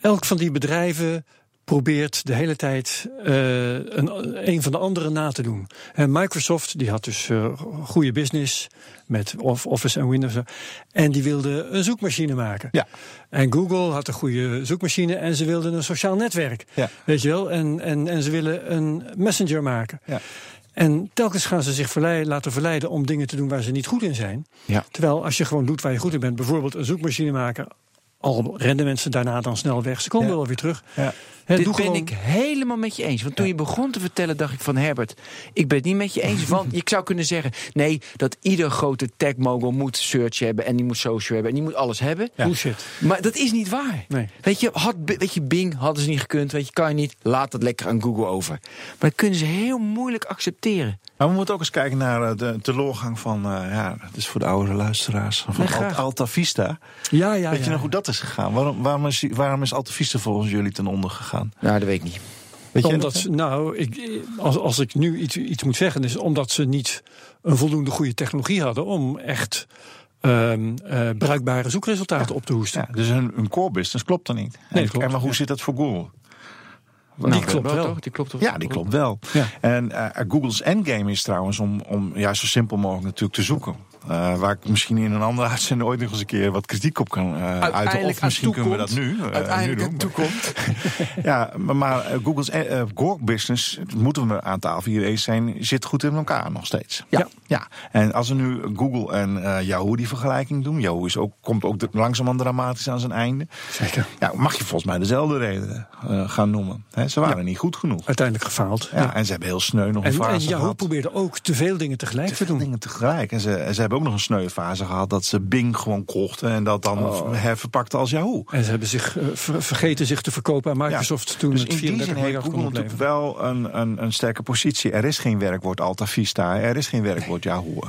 elk van die bedrijven probeert de hele tijd eh, een, een van de anderen na te doen. En Microsoft die had dus eh, goede business met of- Office en Windows. En die wilde een zoekmachine maken. Ja. En Google had een goede zoekmachine en ze wilden een sociaal netwerk. Ja. Weet je wel? En, en, en ze willen een messenger maken. Ja. En telkens gaan ze zich verleiden, laten verleiden om dingen te doen waar ze niet goed in zijn. Ja. Terwijl als je gewoon doet waar je goed in bent, bijvoorbeeld een zoekmachine maken, al rennen mensen daarna dan snel weg. Ze komen Ja. wel weer terug. Ja. Hè, Dit ben gewoon- ik helemaal met je eens. Want toen je begon te vertellen, dacht ik van Herbert, ik ben het niet met je eens. Want ik zou kunnen zeggen, nee, dat ieder grote tech-mogul moet search hebben en die moet social hebben en die moet alles hebben. Bullshit. Maar dat is niet waar. Nee. Weet, je, had, weet je, Bing hadden ze niet gekund, weet je, kan je niet, laat dat lekker aan Google over. Maar dat kunnen ze heel moeilijk accepteren. Maar we moeten ook eens kijken naar eh, de teleurgang van, eh, ja, het is voor de oudere luisteraars, van Nee. Alt- Alta Vista. Ja, ja, Weet je ja. nog hoe dat is gegaan? Waarom, waarom, is, waarom is Alta Vista volgens jullie ten onder gegaan? Nou, dat weet ik niet. Weet je Omdat, dat? nou, ik, als, als ik nu iets, iets moet zeggen, is omdat ze niet een voldoende goede technologie hadden om echt ehm, eh, bruikbare zoekresultaten op te hoesten. Ja, dus hun, hun core business klopt dan niet. Nee, en, klopt, en maar hoe ja. zit dat voor Google? die klopt wel. toch? Die klopt toch? Ja, die klopt wel. Ja. En eh, Google's endgame is trouwens om, om ja, zo simpel mogelijk natuurlijk te zoeken. Eh, waar ik misschien in een andere uitzending ooit nog eens een keer wat kritiek op kan eh uiten. Of misschien kunnen we dat nu, eh, Uiteindelijk nu aan doen. toekomt. Ja, maar, maar Google's core business, dat moeten we aan tafel hier eens zijn, zit goed in elkaar nog steeds. Ja. ja. En als we nu Google en Yahoo die vergelijking doen, Yahoo is ook, komt ook langzamerhand dramatisch aan zijn einde. Zeker. Ja, mag je volgens mij dezelfde redenen gaan noemen. Ze waren niet goed genoeg. Uiteindelijk gefaald. Ja, En ze hebben heel sneu nog een En, fase en Yahoo gehad. probeerde ook te veel dingen tegelijk te, Te veel doen. dingen tegelijk. En ze, en ze hebben ook nog een sneu fase gehad dat ze Bing gewoon kochten en dat dan Oh. herverpakten als Yahoo. En ze hebben zich eh, ver- vergeten zich te verkopen aan Microsoft toen dus het in die 34 zin heeft Google natuurlijk wel een, een, een sterke positie. Er is geen werkwoord Alta Vista, er is geen werkwoord Yahoo.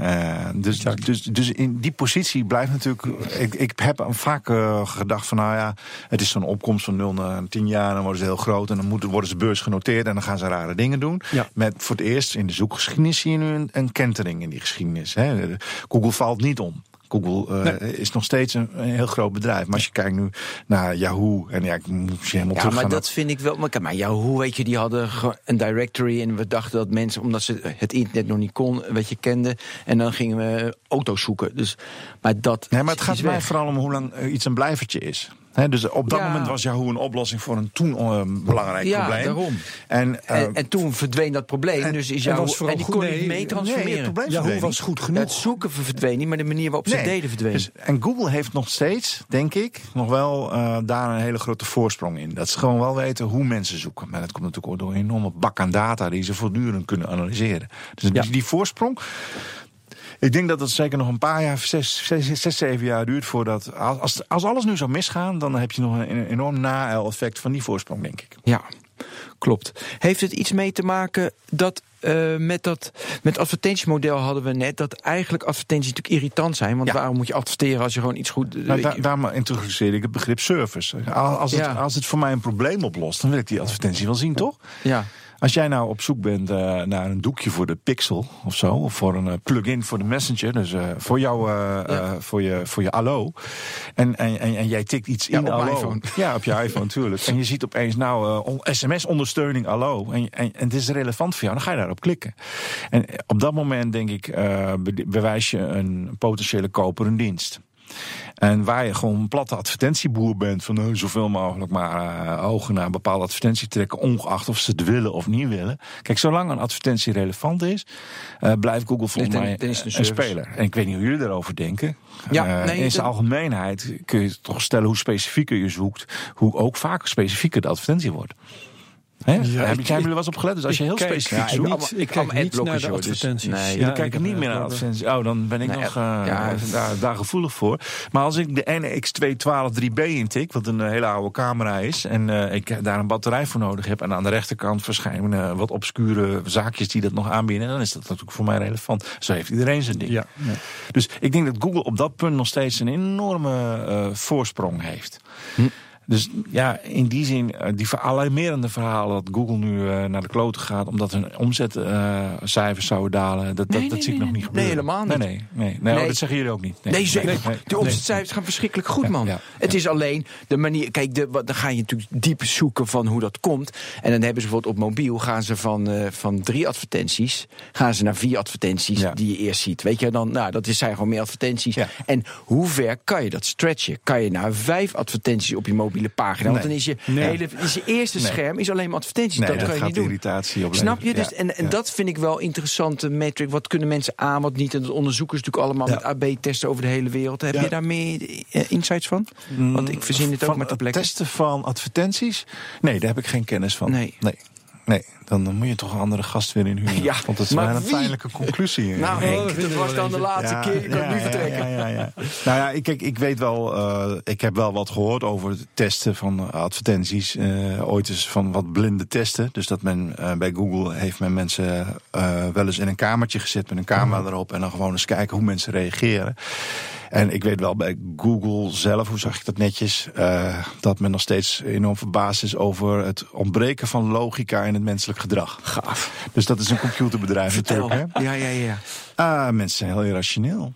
Eh, dus, dus, dus in die positie blijft natuurlijk. Ik, ik heb vaak eh, gedacht van, nou ja, het is zo'n opkomst van 0 naar 10 jaar, dan worden ze heel groot en dan moeten, worden ze beursgenoteerd en dan gaan ze rare dingen doen. Ja. Met voor het eerst in de zoekgeschiedenis zie je nu een, een kentering in die geschiedenis. Hè. Google valt niet om. Google eh, is nog steeds een, een heel groot bedrijf. Maar als je kijkt nu naar Yahoo. En ja, ik moet je helemaal Ja, maar dat vind ik wel. Maar, maar ja, hoe weet je, die hadden een directory en we dachten dat mensen, omdat ze het internet nog niet kon, weet je, kenden. En dan gingen we auto's zoeken. Dus, maar dat. Nee, maar het gaat mij vooral om hoe lang eh, iets een blijvertje is. Dus op dat Ja. moment was Yahoo een oplossing voor een toen eh, belangrijk Ja, probleem. daarom. En, eh, En, en toen verdween dat probleem. dus is en jou, was vooral en die goed- kon nee, niet mee transformeren. nee, het probleem Yahoo was goed genoeg. het zoeken verdween niet, maar de manier waarop ze deden verdween. Dus, en Google heeft nog steeds, denk ik, nog wel eh, daar een hele grote voorsprong in. Dat ze gewoon wel weten hoe mensen zoeken. Maar dat komt natuurlijk ook door een enorme bak aan data die ze voortdurend kunnen analyseren. Dus Ja. die, die voorsprong. Ik denk dat het zeker nog een paar jaar, zes, zes, zes zeven jaar duurt voordat. Als, als alles nu zou misgaan, dan heb je nog een enorm na-effect van die voorsprong, denk ik. Ja, klopt. Heeft het iets mee te maken dat eh, met dat met advertentiemodel hadden we net dat eigenlijk advertenties natuurlijk irritant zijn, want Ja. waarom moet je adverteren als je gewoon iets goed Nou, daar, daarom introduceerde ik het begrip service. Als als het, Ja. als het voor mij een probleem oplost, dan wil ik die advertentie wel zien, toch? ja. Als jij nou op zoek bent eh, naar een doekje voor de Pixel of zo, of voor een eh, plugin voor de Messenger, dus eh, voor jou, voor je, voor je Allo, en, en, en, en jij tikt iets Ja, in op Allo, iPhone. ja, op je iPhone natuurlijk, en je ziet opeens nou on- SMS-ondersteuning Allo, en, en, en het is relevant voor jou, dan ga je daarop klikken. En op dat moment denk ik, be- bewijs je een potentiële koper een dienst. En waar je gewoon een platte advertentieboer bent, van uh, zoveel mogelijk maar uh, ogen naar een bepaalde advertentie trekken, ongeacht of ze het willen of niet willen. Kijk, zolang een advertentie relevant is, uh, blijft Google volgens mij het een speler. En ik weet niet hoe jullie daarover denken. Ja, Eh, nee, in zijn algemeenheid kun je toch stellen hoe specifieker je zoekt, hoe ook vaak specifieker de advertentie wordt. Hè? Hebben ik- zijn jullie wel eens opgelet? Dus als je heel kijk- specifiek ja, ik zoekt, niet- ik kijk niet naar de dus- advertenties. nee, dan Ja, kijk ik heb niet meer naar de- advertenties. Oh, dan ben ik Nee, nog eh, ja, daar, daar gevoelig voor. Maar als ik de NX212-3B intik, wat een eh, hele oude camera is... en eh, ik daar een batterij voor nodig heb... en aan de rechterkant verschijnen wat obscure zaakjes die dat nog aanbieden... dan is dat natuurlijk voor mij relevant. Zo heeft iedereen zijn ding. Ja, ja. Dus ik denk dat Google op dat punt nog steeds een enorme eh, voorsprong heeft. Dus ja, in die zin, eh, die alarmerende verhalen dat Google nu eh, naar de kloten gaat... omdat hun omzetcijfers zouden dalen, dat, dat, Nee, dat nee, zie ik nee, nog niet nee. gebeuren. Nee, helemaal niet. Nee, nee, nee. nee, oh, Nee. dat zeggen jullie ook niet. Nee, zeker. nee, die nee, omzetcijfers gaan verschrikkelijk goed, Ja, man. ja, het is alleen de manier. Kijk, de, wat- dan ga je natuurlijk diep zoeken van hoe dat komt. En dan hebben ze bijvoorbeeld op mobiel gaan ze van, eh, van drie advertenties. gaan ze naar vier advertenties Ja. die je eerst ziet. Weet je dan, nou, dat is- zijn gewoon meer advertenties. Ja. En hoe ver kan je dat stretchen? Kan je naar vijf advertenties op je mobiele pagina? Want dan is je, hele, is je eerste scherm is alleen maar advertenties. Dat, dat kan je niet doen. irritatie opleveren. Snap je? Dus, en en dat vind ik wel interessante metric. Wat kunnen mensen aan, wat niet? En dat onderzoeken ze natuurlijk allemaal met AB-testen over de hele wereld. Heb je daar meer eh, insights van? Want ik verzin het ook met de plekken. testen van advertenties? Nee, daar heb ik geen kennis van. Nee. nee. Nee, dan dan moet je toch een andere gast weer inhuren. Ja, Want dat is maar wel een wie? pijnlijke conclusie. Nou, dat Henk, dat was dan de laatste keer. Je kan nu vertrekken. Ja, ja, ja. nou ja, ik, kijk, ik weet wel, eh, ik heb wel wat gehoord over het testen van advertenties. Eh, ooit eens van wat blinde testen. Dus dat men eh, bij Google heeft men mensen eh, wel eens in een kamertje gezet met een camera Mhm. erop. En dan gewoon eens kijken hoe mensen reageren. En ik weet wel bij Google zelf, hoe zag ik dat netjes, eh, dat men nog steeds enorm verbaasd is over het ontbreken van logica in het menselijk gedrag. Gaaf. Dus dat is een computerbedrijf natuurlijk. Hè? Ja, ja, ja. Ah, mensen zijn heel irrationeel.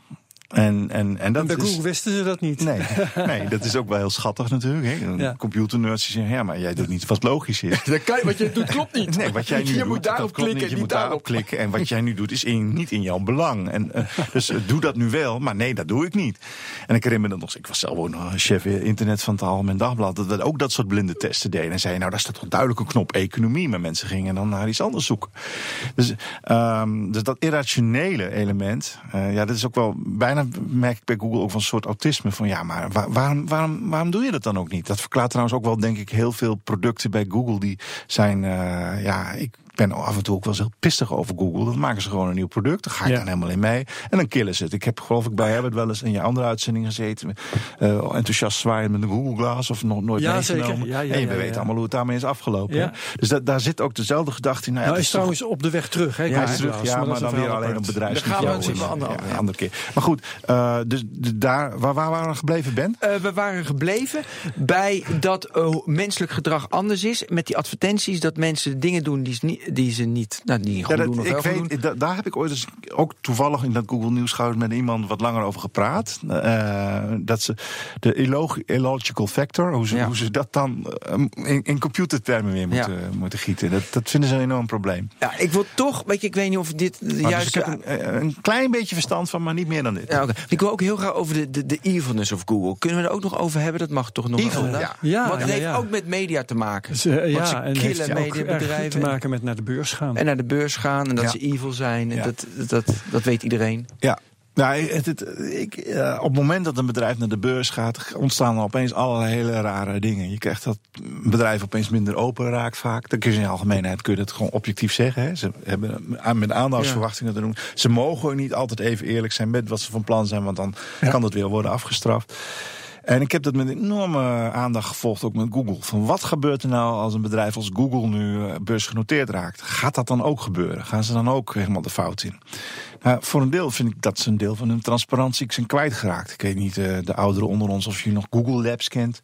En, en, en dat En bij is... Google wisten ze dat niet. Nee, nee, dat is ook wel heel schattig natuurlijk. Hè? Een Ja. computernerds die zeggen, ja, maar jij doet niet wat logisch is. Dat kan, wat je doet klopt niet. Nee, wat jij nu je doet, moet daarop klikken, niet. Je moet daarop klikken. En wat jij nu doet, is in, niet in jouw belang. En, eh, dus eh, doe dat nu wel, maar nee, dat doe ik niet. En ik herinner me dat nog, ik was zelf ook nog chef internet van het Algemeen Dagblad, dat we ook dat soort blinde testen deden. En zeiden, nou, daar staat toch duidelijk een knop economie. Maar mensen gingen dan naar iets anders zoeken. Dus, ehm, dus dat irrationele element, eh, ja, dat is ook wel, bijna merk ik bij Google ook van een soort autisme. Van ja, maar waar- waarom, waarom, waarom doe je dat dan ook niet? Dat verklaart trouwens ook wel, denk ik, heel veel producten bij Google die zijn, eh, ja, ik ben af en toe ook wel eens heel pissig over Google. Dan maken ze gewoon een nieuw product. Dan ga ik Ja. dan helemaal in mee. En dan killen ze het. Ik heb geloof ik bij Herbert wel eens in je andere uitzending gezeten. eh, enthousiast zwaaien met een Google Glass of nog nooit Ja, meegenomen. zeker. Ja, ja, en weet ja. allemaal hoe het daarmee is afgelopen. Dus dat, daar zit ook dezelfde gedachte in. Nou, Nou, het is toch- trouwens op de weg terug. Hè, ja, hij is terug, ja, maar, dan weer alleen op bedrijfsniveau. Daar gaan we het een andere- andere keer. Maar goed, eh, dus daar, waar, waar waren we gebleven, Ben? Eh, we waren gebleven bij dat menselijk gedrag anders is. Met die advertenties, dat mensen dingen doen die ze niet, die ze niet, nou, die goed Ja, dat, doen of ik doen. weet, da- daar heb ik ooit eens ook toevallig in dat Google Nieuws met iemand wat langer over gepraat. Eh, dat ze de illo- illogical factor, hoe ze, Ja. hoe ze dat dan eh, in, in computertermen weer moeten, moeten gieten. Dat, dat vinden ze een enorm probleem. Ja, ik wil toch, weet je, ik weet niet of dit dus juiste... ik heb een, eh, een klein beetje verstand van, maar niet meer dan dit. Ja, oké. Ik wil ook heel graag over de, de, de evilness of Google. Kunnen we er ook nog over hebben? Dat mag toch nog Evil, ja. Ja, Want het ja, heeft ja. ook met media te maken. Ja, ze en killen heeft mediabedrijven te maken met naar de beurs gaan. En naar de beurs gaan en dat Ja. ze evil zijn. En Ja. dat, dat, dat weet iedereen. Ja. Ja, het, het- ik, eh, op het moment dat een bedrijf naar de beurs gaat, ontstaan er opeens allerlei hele rare dingen. Je krijgt dat een bedrijf opeens minder open raakt vaak. Dan kun je in de algemeenheid kun je dat gewoon objectief zeggen. Hè. Ze hebben aan- met aandachtsverwachtingen te doen. Ze mogen niet altijd even eerlijk zijn met wat ze van plan zijn, want dan kan dat weer worden afgestraft. En ik heb dat met enorme aandacht gevolgd, ook met Google. Van wat gebeurt er nou als een bedrijf als Google nu eh, beursgenoteerd raakt? Gaat dat dan ook gebeuren? Gaan ze dan ook helemaal de fout in? Nou, voor een deel vind ik dat ze een deel van hun transparantie zijn kwijtgeraakt. Ik weet niet, eh, de ouderen onder ons, of je nog Google Labs kent.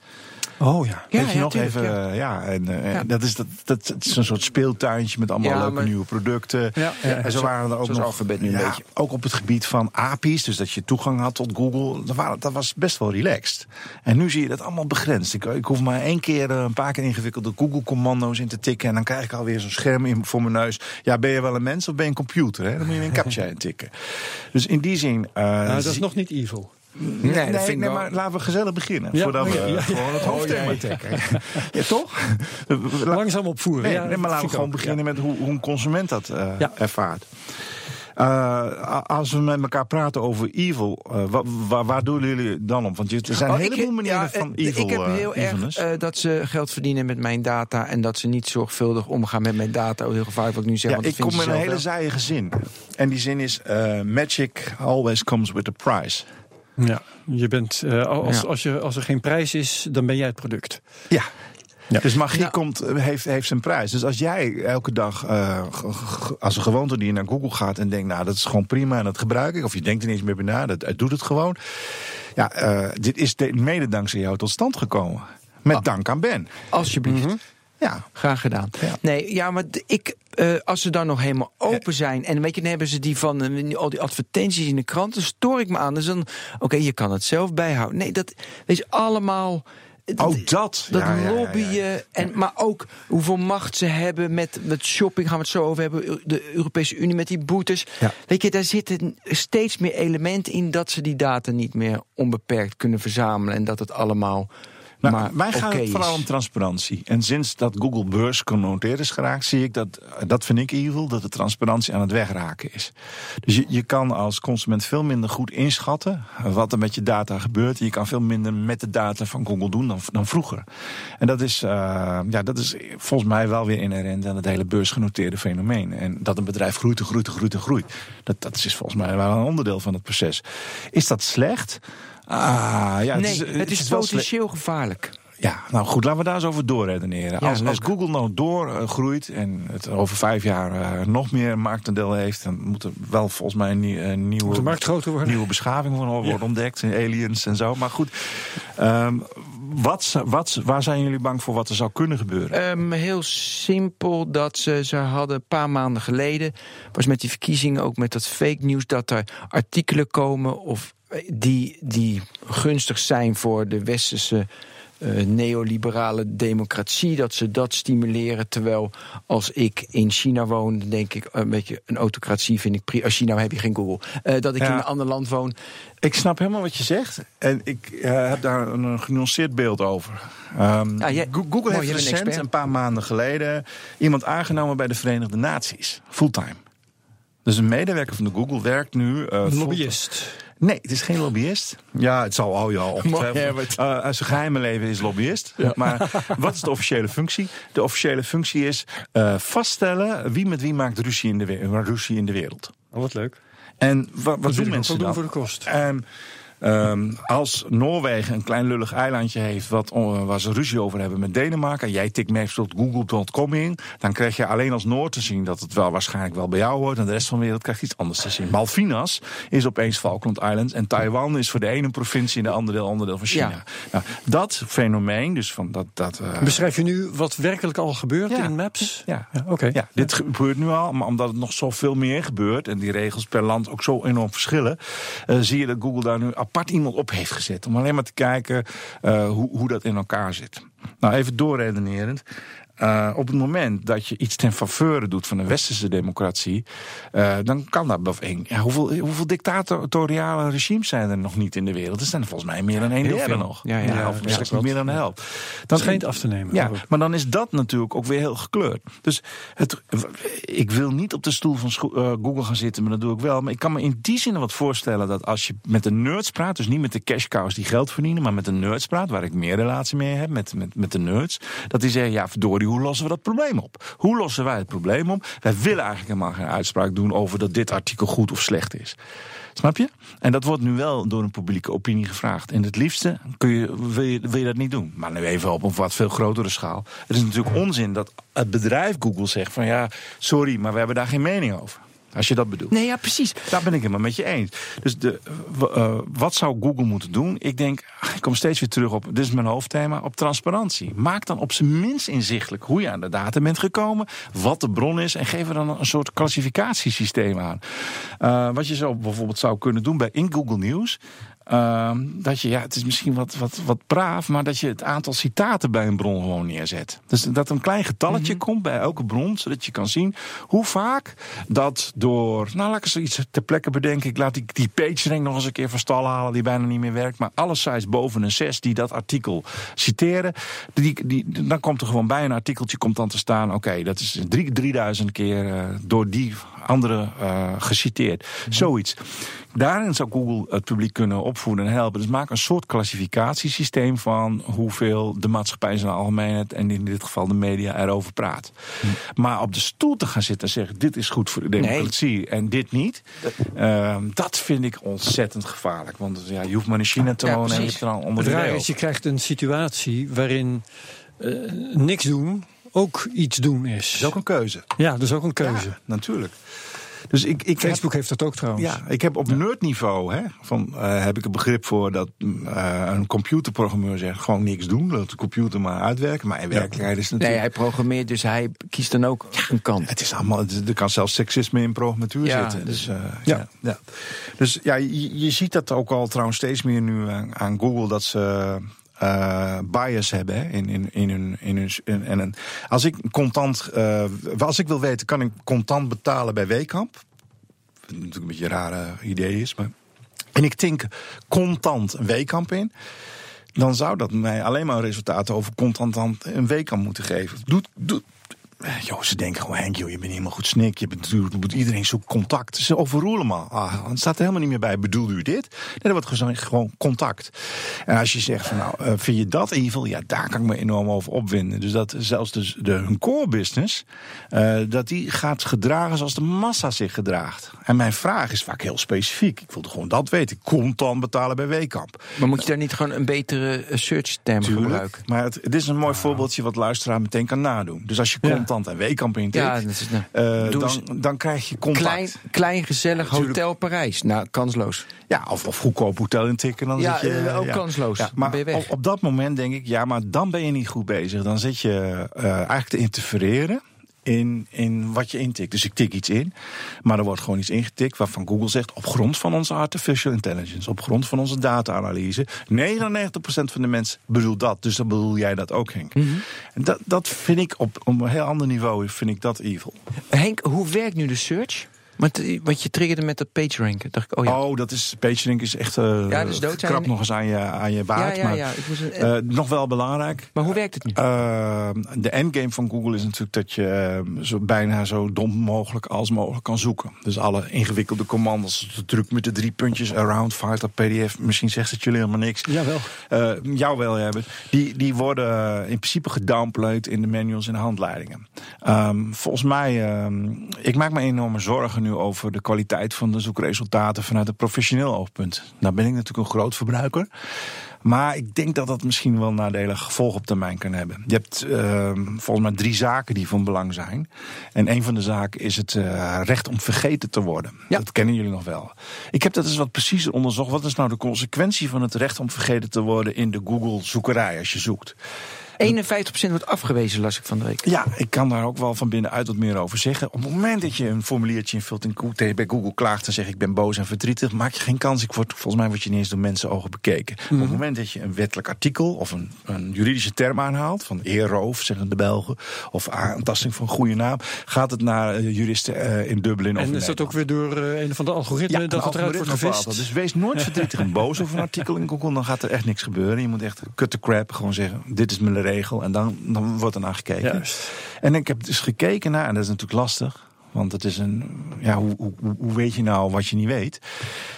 Oh ja. Ja, weet je ja, nog tuurlijk, even? ja. eh, ja, en, eh, Ja. Dat, is, dat, dat, het is een soort speeltuintje met allemaal Ja, leuke maar- nieuwe producten. Ja, ja, en zo waren er ook nog Alphabet nu een beetje. Ook op het gebied van API's, dus dat je toegang had tot Google. Dat, waren, dat was best wel relaxed. En nu zie je dat allemaal begrensd. Ik, ik hoef maar één keer eh, een paar keer ingewikkelde Google-commando's in te tikken. En dan krijg ik alweer zo'n scherm in, voor mijn neus. Ja, ben je wel een mens of ben je een computer? Hè? Dan moet je een captcha Dus in die zin. eh, Nou, dat is nog niet evil. Nee, dat Nee, vind maar laten we gezellig beginnen. Ja, voordat we ja, ja, ja. gewoon het hoofdthema trekken. ja, toch? La- Langzaam opvoeren. Nee, ja, nee, maar laten we gewoon ook, beginnen met hoe, hoe een consument dat eh, Ja. ervaart. Eh, als we met elkaar praten over evil, eh, wa- wa- waar doen jullie dan op? Want je- er zijn Oh, een heleboel ik- manieren ja, van eh, evil. Ik heb heel erg eh, dat ze geld verdienen met mijn data en dat ze niet zorgvuldig omgaan met mijn data. Heel gevaarlijk wat ik nu zeg. ja, want ik kom met een hele zijige zin. En die zin is: eh, Magic always comes with a price. Ja, je bent, eh, als, Ja. als, je, als er geen prijs is, dan ben jij het product. Ja. Ja. Dus magie Nou. komt, eh, heeft, heeft zijn prijs. Dus als jij elke dag eh, als een gewoonte die je naar Google gaat en denkt, nou dat is gewoon prima en dat gebruik ik, of je denkt er niet eens meer bij na, dat, het doet het gewoon. Ja, eh, dit is de- mede dankzij jou tot stand gekomen. Met Ah. dank aan Ben. Alsjeblieft. Ja. Graag gedaan. Ja. Nee, ja, maar ik, eh, als ze dan nog helemaal open zijn. En weet je, dan hebben ze die van eh, al die advertenties in de krant. Dan stoor ik me aan. Dus dan, oké, je kan het zelf bijhouden. Nee, dat je allemaal. Oh, dat. Dat Ja, ja, ja, ja. lobbyen, En, maar ook hoeveel macht ze hebben met, met shopping, gaan we het zo over hebben. De Europese Unie met die boetes. Weet je, daar zitten steeds meer elementen in dat ze die data niet meer onbeperkt kunnen verzamelen. En dat het allemaal Nou, maar mij gaat oké het vooral is. om transparantie. En sinds dat Google beurs genoteerd is geraakt, zie ik dat, dat vind ik evil, dat de transparantie aan het wegraken is. Dus je, je kan als consument veel minder goed inschatten wat er met je data gebeurt. Je kan veel minder met de data van Google doen dan, dan vroeger. En dat is, eh, ja, dat is volgens mij wel weer inherent aan het hele beursgenoteerde fenomeen. En dat een bedrijf groeit en groeit en groeit en groeit. Dat, dat is volgens mij wel een onderdeel van het proces. Is dat slecht? Ah, ja, nee, het is, wel slecht. potentieel gevaarlijk. Ja, nou goed, laten we daar eens over doorredeneren. Ja, als, als. Google nou doorgroeit en het over vijf jaar eh, nog meer marktendeel heeft, dan moet er wel volgens mij een, een nieuwe, de markt groter worden? nieuwe beschaving van worden Ja. ontdekt, en aliens en zo. Maar goed, ehm, wat, wat, waar zijn jullie bang voor wat er zou kunnen gebeuren? Ehm, heel simpel dat ze, ze hadden een paar maanden geleden, was met die verkiezingen ook met dat fake nieuws, dat er artikelen komen of eh, die, die gunstig zijn voor de westerse eh, neoliberale democratie, dat ze dat stimuleren. Terwijl als ik in China woon, dan denk ik een beetje een autocratie vind ik prima. Als China heb je geen Google. Eh, dat ik Ja. in een ander land woon. Ik snap helemaal wat je zegt. En ik eh, heb daar een, een genuanceerd beeld over. Ehm, jij- Google mooi, heeft recent, een paar maanden geleden, iemand aangenomen bij de Verenigde Naties. Fulltime. Dus een medewerker van de Google werkt nu. eh, Een full- lobbyist. Nee, het is geen lobbyist. Ja, het zal oh ja, ongetwijfeld. Mooi, Uh, zijn geheime leven is lobbyist. Maar wat is de officiële functie? De officiële functie is eh, vaststellen wie met wie maakt ruzie in de, we- ruzie in de wereld. Oh, wat leuk. En wa- wat, ik doen mensen dan? doen voor de kost. En, ehm, als Noorwegen een klein lullig eilandje heeft wat, eh, waar ze ruzie over hebben met Denemarken, en jij tikt bijvoorbeeld google.com in, dan krijg je alleen als Noord te zien dat het wel waarschijnlijk wel bij jou hoort, en de rest van de wereld krijgt iets anders te zien. Malvinas is opeens Falkland Islands en Taiwan is voor de ene provincie en de andere deel onderdeel van China. Ja. Nou, dat fenomeen, dus van dat. dat eh, Beschrijf je nu wat werkelijk al gebeurt Ja. in Maps? ja, Oké. ja, dit gebeurt nu al, maar omdat het nog zoveel meer gebeurt en die regels per land ook zo enorm verschillen, eh, zie je dat Google daar nu apart iemand op heeft gezet. Om alleen maar te kijken eh, hoe, hoe dat in elkaar zit. Nou, even doorredenerend. Eh, op het moment dat je iets ten faveur doet van een westerse democratie, eh, dan kan dat. Ja, hoeveel, hoeveel dictatoriale regimes zijn er nog niet in de wereld? Er zijn er volgens mij meer dan één veel. nog. Ja, ja, of ja, misschien ja, meer dan de helft. Dat Dan schijnt af te nemen. ja, maar dan is dat natuurlijk ook weer heel gekleurd. Dus het, ik wil niet op de stoel van eh, Google gaan zitten, maar dat doe ik wel. Maar ik kan me in die zin wat voorstellen dat als je met de nerds praat, dus niet met de cash cows die geld verdienen, maar met de nerds praat, waar ik meer relatie mee heb, met, met, met de nerds, dat die zeggen, ja verdorie, hoe lossen we dat probleem op? Hoe lossen wij het probleem op? Wij willen eigenlijk helemaal geen uitspraak doen over dat dit artikel goed of slecht is. Snap je? En dat wordt nu wel door een publieke opinie gevraagd. En het liefste kun je, wil, je, wil je dat niet doen. Maar nu even op een wat veel grotere schaal. Het is natuurlijk onzin dat het bedrijf Google zegt van ja, sorry, maar we hebben daar geen mening over. Als je dat bedoelt. Nee, ja, precies. Daar ben ik helemaal met je eens. Dus de, eh, wat zou Google moeten doen? Ik denk, ik kom steeds weer terug op, dit is mijn hoofdthema, op transparantie. Maak dan op zijn minst inzichtelijk hoe je aan de data bent gekomen, wat de bron is en geef er dan een soort klassificatiesysteem aan. Eh, wat je zo bijvoorbeeld zou kunnen doen bij in Google News. Ehm, dat je, ja, het is misschien wat, wat, wat braaf, maar dat je het aantal citaten bij een bron gewoon neerzet. Dus dat een klein getalletje Mhm. komt bij elke bron, zodat je kan zien hoe vaak dat door, nou laat ik eens iets ter plekke bedenken. Ik laat die, die PageRank nog eens een keer van stal halen, die bijna niet meer werkt. Maar alle sites boven een 6 die dat artikel citeren, die, die, dan komt er gewoon bij een artikeltje komt dan te staan. Oké, dat is drie, 3000 keer eh, door die andere eh, geciteerd. Zoiets. Daarin zou Google het publiek kunnen opvoeden en helpen. Dus maak een soort klassificatiesysteem van hoeveel de maatschappij in zijn algemeenheid en in dit geval de media erover praat. Maar op de stoel te gaan zitten en zeggen: dit is goed voor de democratie en dit niet, ehm, dat vind ik ontzettend gevaarlijk. Want ja, je hoeft maar in China te Ja, wonen en je hebt er al onder Het de is, je krijgt een situatie waarin eh, niks doen ook iets doen is. Dat is ook een keuze. Ja, dat is ook een keuze. Ja, natuurlijk. Dus ik, ik heb- Facebook heeft dat ook trouwens. Ja, ik heb op nerdniveau hè, van, eh, heb ik een begrip voor dat mm, eh, een computerprogrammeur zegt gewoon niks doen, laat de computer maar uitwerken. Maar in werkelijkheid is het Nee, natuurlijk. hij programmeert, dus hij kiest dan ook een kant. Het is allemaal, er kan zelfs seksisme in programmatuur Ja, zitten. Dus, dus- eh, Ja. ja. Ja, Dus ja, je, je ziet dat ook al trouwens steeds meer nu aan, aan Google dat ze eh, bias hebben in, in, in hun. In hun en als ik contant, eh, als ik wil weten, kan ik contant betalen bij Weekamp? Wat natuurlijk een beetje een rare idee is, maar. En ik tink contant een Weekamp in. Dan zou dat mij alleen maar resultaten over contant een Weekamp moeten geven. Doet, doet, Joh, ze denken gewoon, Henk, joh, je bent helemaal goed snik. Je bent natuurlijk, moet iedereen zoekt contact. Ze overroelen me. Ah, het staat er helemaal niet meer bij, bedoel u dit? Nee, dat wordt gewoon, gewoon contact. En als je zegt van, nou, eh, vind je dat evil? Ja, daar kan ik me enorm over opwinden. Dus dat zelfs dus de, hun core business, eh, dat die gaat gedragen zoals de massa zich gedraagt. En mijn vraag is vaak heel specifiek. Ik wilde gewoon dat weten. Contant betalen bij Weekamp. Maar moet je daar niet gewoon een betere eh, search term gebruiken? Maar het, het is een mooi voorbeeldje wat luisteraar meteen kan nadoen. Dus als je Ja. contant en Weekamp Ja, dat is, nou, eh, dan, dan krijg je contact. klein, klein gezellig hotel Parijs. Nou, kansloos. Ja, of, of goedkoop hotel intikken. Dan Ja, zit je, eh, ook kansloos. Ja, maar. Op, op dat moment denk ik, ja, maar dan ben je niet goed bezig. Dan zit je eh, eigenlijk te interfereren. In, in wat je intikt. Dus ik tik iets in, maar er wordt gewoon iets ingetikt waarvan Google zegt: op grond van onze artificial intelligence, op grond van onze data-analyse, 99% van de mensen bedoelt dat. Dus dan bedoel jij dat ook, Henk. Mhm. En dat, dat vind ik op, op een heel ander niveau vind ik dat evil. Henk, hoe werkt nu de search? Want, eh, wat je triggerde met dat PageRank. Dacht ik, oh ja. Oh, dat is PageRank is echt. eh Ja, is dood, krap nog eens aan je, aan je ja, baard. ja, maar ja. Ik moest een- eh, eh, nog wel belangrijk. maar hoe werkt het nu? Uh, de endgame van Google is natuurlijk dat je uh, zo bijna zo dom mogelijk als mogelijk kan zoeken. Dus alle ingewikkelde commandos, de truc met de drie puntjes, around, file, pdf, misschien zegt het jullie helemaal niks. Jawel. Uh, jou wel hebben. Die, die worden uh, in principe gedownplayed in de manuals en de handleidingen. Um, volgens mij, um, ik maak me enorme zorgen nu over de kwaliteit van de zoekresultaten vanuit een professioneel oogpunt. Nou ben ik natuurlijk een groot verbruiker. Maar ik denk dat dat misschien wel nadelige gevolgen op termijn kan hebben. Je hebt uh, volgens mij drie zaken die van belang zijn. En een van de zaken is het uh, recht om vergeten te worden. Ja. Dat kennen jullie nog wel. Ik heb dat eens wat preciezer onderzocht. Wat is nou de consequentie van het recht om vergeten te worden in de Google-zoekerij als je zoekt? 51% wordt afgewezen, las ik van de week. Ja, ik kan daar ook wel van binnenuit wat meer over zeggen. Op het moment dat je een formuliertje invult in Google, bij Google klaagt en zegt ik ben boos en verdrietig, maak je geen kans. Ik word, volgens mij word je niet eens door mensen ogen bekeken. Mm -hmm. Op het moment dat je een wettelijk artikel of een, een juridische term aanhaalt, van eerroof, zeggen de Belgen, of aantasting van goede naam, gaat het naar uh, juristen uh, in Dublin. En of is dat ook weer door uh, een van de algoritmen ja, dat het eruit wordt gevist? Dus wees nooit verdrietig en boos over een artikel in Google, dan gaat er echt niks gebeuren. Je moet echt cut the crap, gewoon zeggen dit is mijn regel en dan dan wordt er naar gekeken. Juist. En ik heb dus gekeken naar, en dat is natuurlijk lastig. Want het is een. Ja, hoe, hoe, hoe weet je nou wat je niet weet?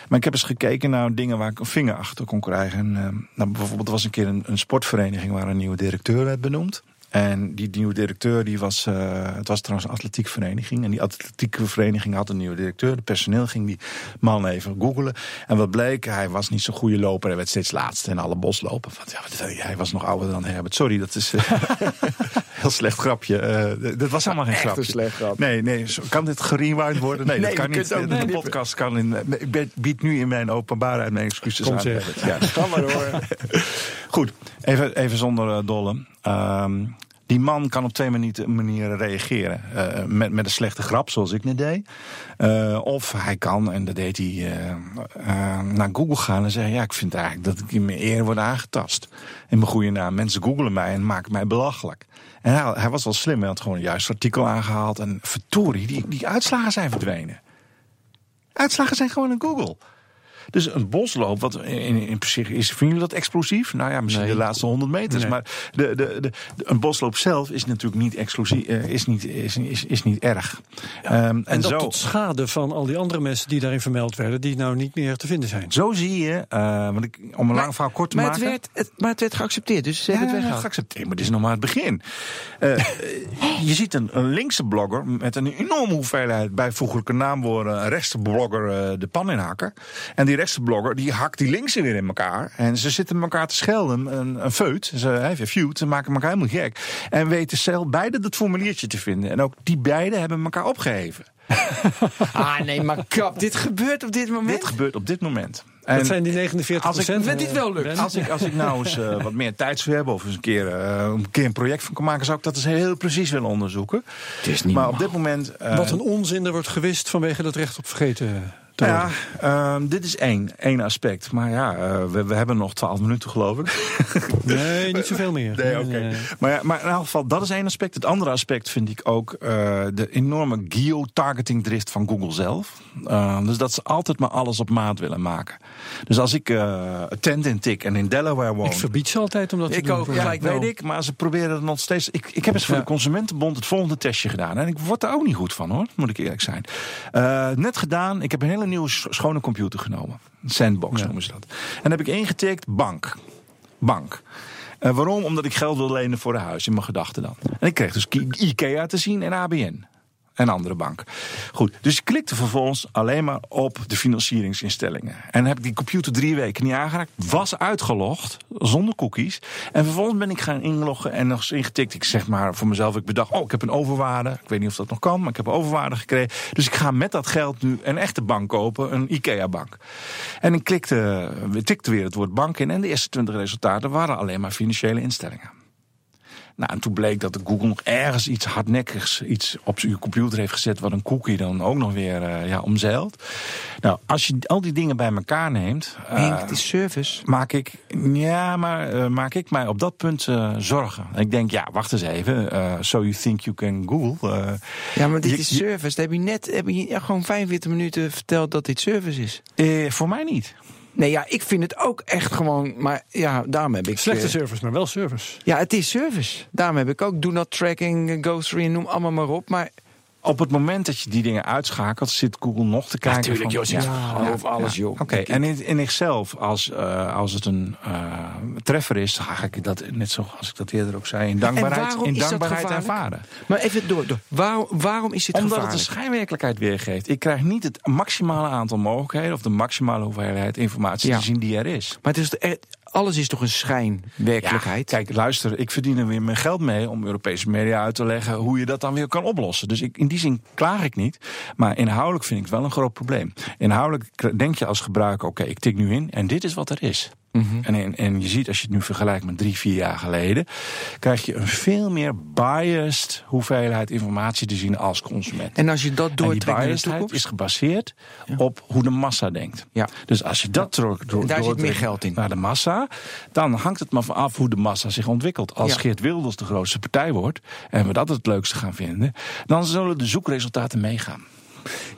Maar ik heb eens gekeken naar dingen waar ik een vinger achter kon krijgen. En, uh, nou, bijvoorbeeld, er was een keer een, een sportvereniging waar een nieuwe directeur werd benoemd. En die nieuwe directeur, die was, uh, het was trouwens een atletiekvereniging. En die atletiekvereniging had een nieuwe directeur. De personeel ging die man even googelen. En wat bleek, hij was niet zo'n goede loper. Hij werd steeds laatste in alle boslopen. Want ja, hij was nog ouder dan Herbert. Sorry, dat is uh, heel slecht grapje. Uh, dat was helemaal geen Echt grapje. een slecht grap. Nee, nee, kan dit gerewind worden? Nee, nee dat kan niet. Ook de podcast kan in. Ik bied nu in mijn openbaarheid mijn excuses Kom aan. Ja. Ga maar door. Goed, even, even zonder dolle. Um, Die man kan op twee manieren reageren. Uh, met, met een slechte grap, zoals ik net deed. Uh, of hij kan, en dat deed hij, naar Google gaan en zeggen... ja, ik vind eigenlijk dat ik in mijn eer word aangetast. In mijn goede naam. Mensen googelen mij en maken mij belachelijk. En hij, hij was wel slim. Hij had gewoon een juist artikel aangehaald. En verdorie, die, die uitslagen zijn verdwenen. Uitslagen zijn gewoon in Google. Dus een bosloop, wat in, in zich is, vinden jullie dat explosief? Nou ja, misschien de laatste 100 meters. Maar de, de, de, een bosloop zelf is natuurlijk niet explosief, uh, is, niet, is, is, is niet erg. Ja, um, en, en dat zo, tot schade van al die andere mensen die daarin vermeld werden, die nou niet meer te vinden zijn. Zo zie je, uh, want ik, om een lang verhaal kort te maar maken. Het werd, het, maar het werd geaccepteerd, dus ze hebben ja, het weggehaald. geaccepteerd, maar dit is nog maar het begin. Uh, je ziet een, een, linkse blogger met een enorme hoeveelheid bijvoeglijke naamwoorden, een rechtse blogger de pan inhakken. En die rechtse blogger die hakt die linkse weer in elkaar. En ze zitten elkaar te schelden, een, een feut. Ze hebben feud, ze maken elkaar helemaal gek. En weten zelf beide dat formuliertje te vinden. En ook die beiden hebben elkaar opgeheven. ah nee, maar kap, dit gebeurt op dit moment? Dit gebeurt op dit moment. En dat zijn die 49 als ik, Met dit wel lukt. Als ik, als ik nou eens uh, wat meer tijd zou hebben of eens een keer, uh, een keer een project van kan maken, zou ik dat eens heel precies willen onderzoeken. Het is niet maar normaal. op dit moment. Uh, wat een onzin er wordt gewist vanwege dat recht op vergeten. Nou ja, uh, dit is één, één aspect. Maar ja, uh, we, we, hebben nog twaalf minuten, geloof ik. Nee, niet zoveel meer. Nee, oké. Okay. Maar, ja, maar in elk geval, dat is één aspect. Het andere aspect vind ik ook uh, de enorme geo-targeting drift van Google zelf. dus dat ze altijd maar alles op maat willen maken. Dus als ik een tent in tik en in Delaware woon... Ik verbied ze altijd om dat te ik doen. Ook, ja, ik weet ik, maar ze proberen het nog steeds... Ik, ik heb eens voor ja. de Consumentenbond het volgende testje gedaan. En ik word er ook niet goed van, hoor. Moet ik eerlijk zijn. net gedaan, ik heb een hele nieuwe schone computer genomen. Sandbox ja. noemen ze dat. En heb ik ingetikt bank. Bank. Uh, waarom? Omdat ik geld wil lenen voor een huis in mijn gedachten dan. En ik kreeg dus IKEA te zien en ABN. En andere bank. Goed, dus ik klikte vervolgens alleen maar op de financieringsinstellingen. En heb die computer drie weken niet aangeraakt. Was uitgelogd, zonder cookies. En vervolgens ben ik gaan inloggen en nog eens ingetikt. Ik zeg maar voor mezelf, ik bedacht, oh, ik heb een overwaarde. Ik weet niet of dat nog kan, maar ik heb een overwaarde gekregen. Dus ik ga met dat geld nu een echte bank kopen, een IKEA-bank. En ik klikte, tikte weer het woord bank in. En de eerste 20 resultaten waren alleen maar financiële instellingen. Nou, en toen bleek dat Google nog ergens iets hardnekkigs iets op zijn computer heeft gezet, wat een cookie dan ook nog weer uh, ja, omzeilt. Nou, als je al die dingen bij elkaar neemt. Uh, Henk, die service. Maak ik, ja, maar uh, maak ik mij op dat punt zorgen. Ik denk, ja, wacht eens even. so you think you can Google. ja, maar dit je, is service. Heb je net heb je gewoon 45 minuten verteld dat dit service is. voor mij niet. Nee, ja, ik vind het ook echt gewoon. Maar ja, daarom heb ik. Slechte service, maar wel service. Ja, het is service. Daarom heb ik ook do not tracking, go through, noem allemaal maar op. Maar op het moment dat je die dingen uitschakelt, zit Google nog te kijken. Natuurlijk, ja, ja, over alles, joh. Oké, okay. en in, in zichzelf, als, uh, als het een uh, treffer is, ga ik dat net zoals ik dat eerder ook zei, in dankbaarheid, in dankbaarheid ervaren. Maar even door, door. Waarom, waarom is dit Omdat gevaarlijk? het de schijnwerkelijkheid weergeeft. Ik krijg niet het maximale aantal mogelijkheden of de maximale hoeveelheid informatie ja. te zien die er is. Maar het is er, alles is toch een schijnwerkelijkheid? Kijk, luister, ik verdien er weer mijn geld mee om Europese media uit te leggen hoe je dat dan weer kan oplossen. Dus ik, in die zin klaag ik niet. Maar inhoudelijk vind ik het wel een groot probleem. Inhoudelijk denk je als gebruiker, oké, ik tik nu in en dit is wat er is. Mm -hmm. en, en je ziet, als je het nu vergelijkt met drie, vier jaar geleden, krijg je een veel meer biased hoeveelheid informatie te zien als consument. En als je dat doortrekt naar de toekomst, is gebaseerd ja. op hoe de massa denkt. Ja. Dus als je dat door, door, daar zit meer geld in. naar de massa, dan hangt het maar vanaf hoe de massa zich ontwikkelt. Als ja. Geert Wilders de grootste partij wordt en we dat het leukste gaan vinden, dan zullen de zoekresultaten meegaan.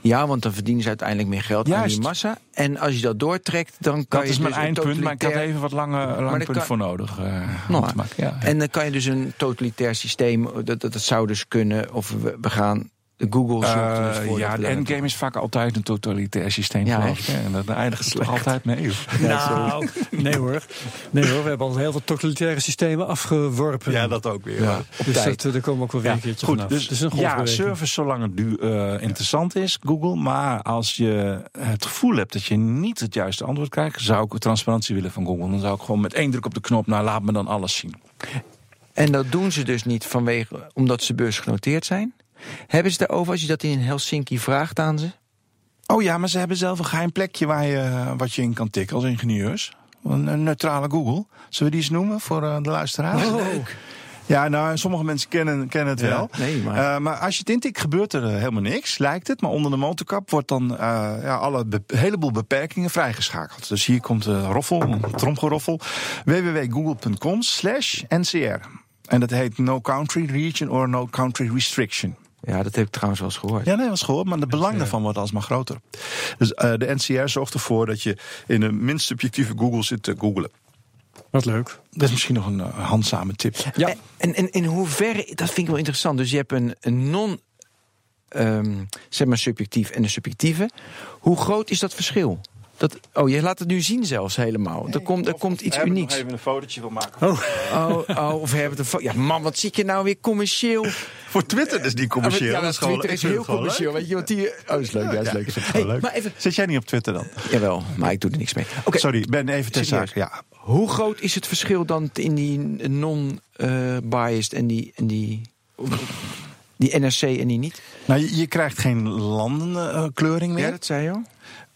Ja, want dan verdienen ze uiteindelijk meer geld aan die massa. En als je dat doortrekt, dan kan dat je. Dat is mijn dus eindpunt, maar ik had even wat lange, lang punt kan... voor nodig. Uh, nou, ja, en dan kan je dus een totalitair systeem, dat, dat, dat zou dus kunnen, of we, we gaan Google zoekt uh, Ja, de endgame is vaak altijd een totalitair systeem. Ja, geloof ik. En dat eindigt het toch altijd mee. Nou, nee hoor. Nee hoor, we hebben al heel veel totalitaire systemen afgeworpen. Ja, dat ook weer. Ja. Op dus tijd. Dat, daar komen we ook wel weer ja, een keertje goed, vanaf. Dus, dus een ja, service zolang het du uh, interessant is, Google. Maar als je het gevoel hebt dat je niet het juiste antwoord krijgt, zou ik transparantie willen van Google. Dan zou ik gewoon met één druk op de knop, nou laat me dan alles zien. En dat doen ze dus niet vanwege, omdat ze beursgenoteerd zijn? Hebben ze daarover als je dat in Helsinki vraagt aan ze? Oh ja, maar ze hebben zelf een geheim plekje waar je, wat je in kan tikken als ingenieurs. Een, een neutrale Google. Zullen we die eens noemen voor uh, de luisteraars? Oh. Leuk. Ja, nou, sommige mensen kennen, kennen het wel. nee, maar- Eh, maar als je het intikt, gebeurt er eh, helemaal niks, lijkt het. Maar onder de motorkap wordt dan eh, ja, alle be- heleboel beperkingen vrijgeschakeld. Dus hier komt de roffel, een tromgeroffel. www.google.com slash NCR. En dat heet No Country Region or No Country Restriction. Ja, dat heb ik trouwens wel eens gehoord. Ja, nee, dat was gehoord, maar de belang daarvan wordt alsmaar groter. Dus eh, de NCR zorgt ervoor dat je in de minst subjectieve Google zit te googlen. Wat leuk. Dat is misschien nog een eh, handzame tip. Ja. En, en, en in hoeverre, dat vind ik wel interessant. Dus je hebt een, een non, ehm, zeg maar subjectief en een subjectieve. Hoe groot is dat verschil? Dat, oh, je laat het nu zien zelfs helemaal. Er komt, er komt iets unieks. even een fotootje wil maken. Oh, Oh, oh, of we hebben het. Ja, man, wat zie je nou weer commercieel? Voor Twitter is die commercieel. Ja, Dat is gewoon- Twitter is ik heel commercieel. Weet je wat die. Oh, dat is leuk. Ja, is leuk. ik Hey, leuk. maar even. Zit jij niet op Twitter dan? Jawel, maar ik doe er niks mee. Oké, Sorry, Ben, even ter zake. Ja. Hoe groot is het verschil dan in die non-biased en die, en die, die NRC en die niet? Nou, je, je krijgt geen landenkleuring meer. Ja, dat zei je al.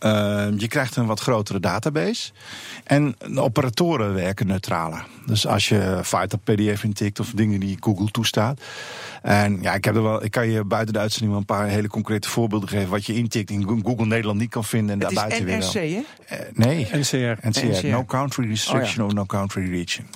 Uh, je krijgt een wat grotere database. En de operatoren werken neutraler. Dus als je Fighter PDF intikt of dingen die Google toestaat. En ja, ik, heb er wel, ik kan je buiten de uitzending wel een paar hele concrete voorbeelden geven. Wat je intikt in Google Nederland niet kan vinden. En daarbuiten weer NRC, hè? Eh, nee. NCR. NCR, NCR. No Country Restriction Oh or No Country Region.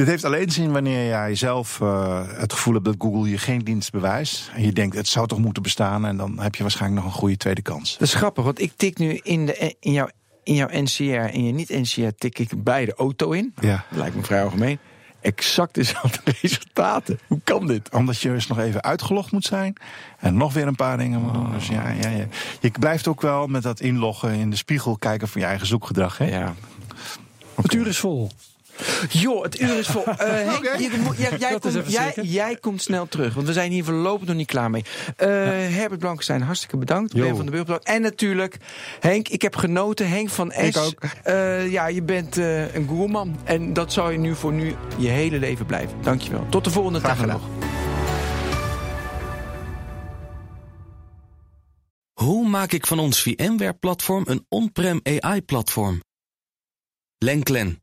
Dit heeft alleen zin wanneer jij zelf uh, het gevoel hebt dat Google je geen dienst bewijst. En je denkt, het zou toch moeten bestaan. En dan heb je waarschijnlijk nog een goede tweede kans. Dat is grappig, want ik tik nu in, de, in, jouw, in jouw NCR en je niet-NCR tik ik beide auto in. Ja. Dat lijkt me vrij algemeen. Exact dezelfde resultaten. Hoe kan dit? Omdat je dus nog even uitgelogd moet zijn. En nog weer een paar dingen moet doen. Dus ja, ja, ja. Je blijft ook wel met dat inloggen in de spiegel kijken van je eigen zoekgedrag. Hè? Ja. Het uur is vol. Joh, het uur is vol. Uh, Henk, je jij, komt, jij, komt snel terug, want we zijn hier voorlopig nog niet klaar mee. Uh, Herbert Blankenstein, hartstikke bedankt. Jo. Ben van de Burg bedankt. En natuurlijk, Henk, ik heb genoten. Henk van S. Ik ook. Uh, ja, je bent uh, een goerman. En dat zal je nu voor nu je hele leven blijven. Dankjewel. Tot de volgende dag nog. Hoe maak ik van ons VMware-platform een on-prem AI-platform? Lenklen,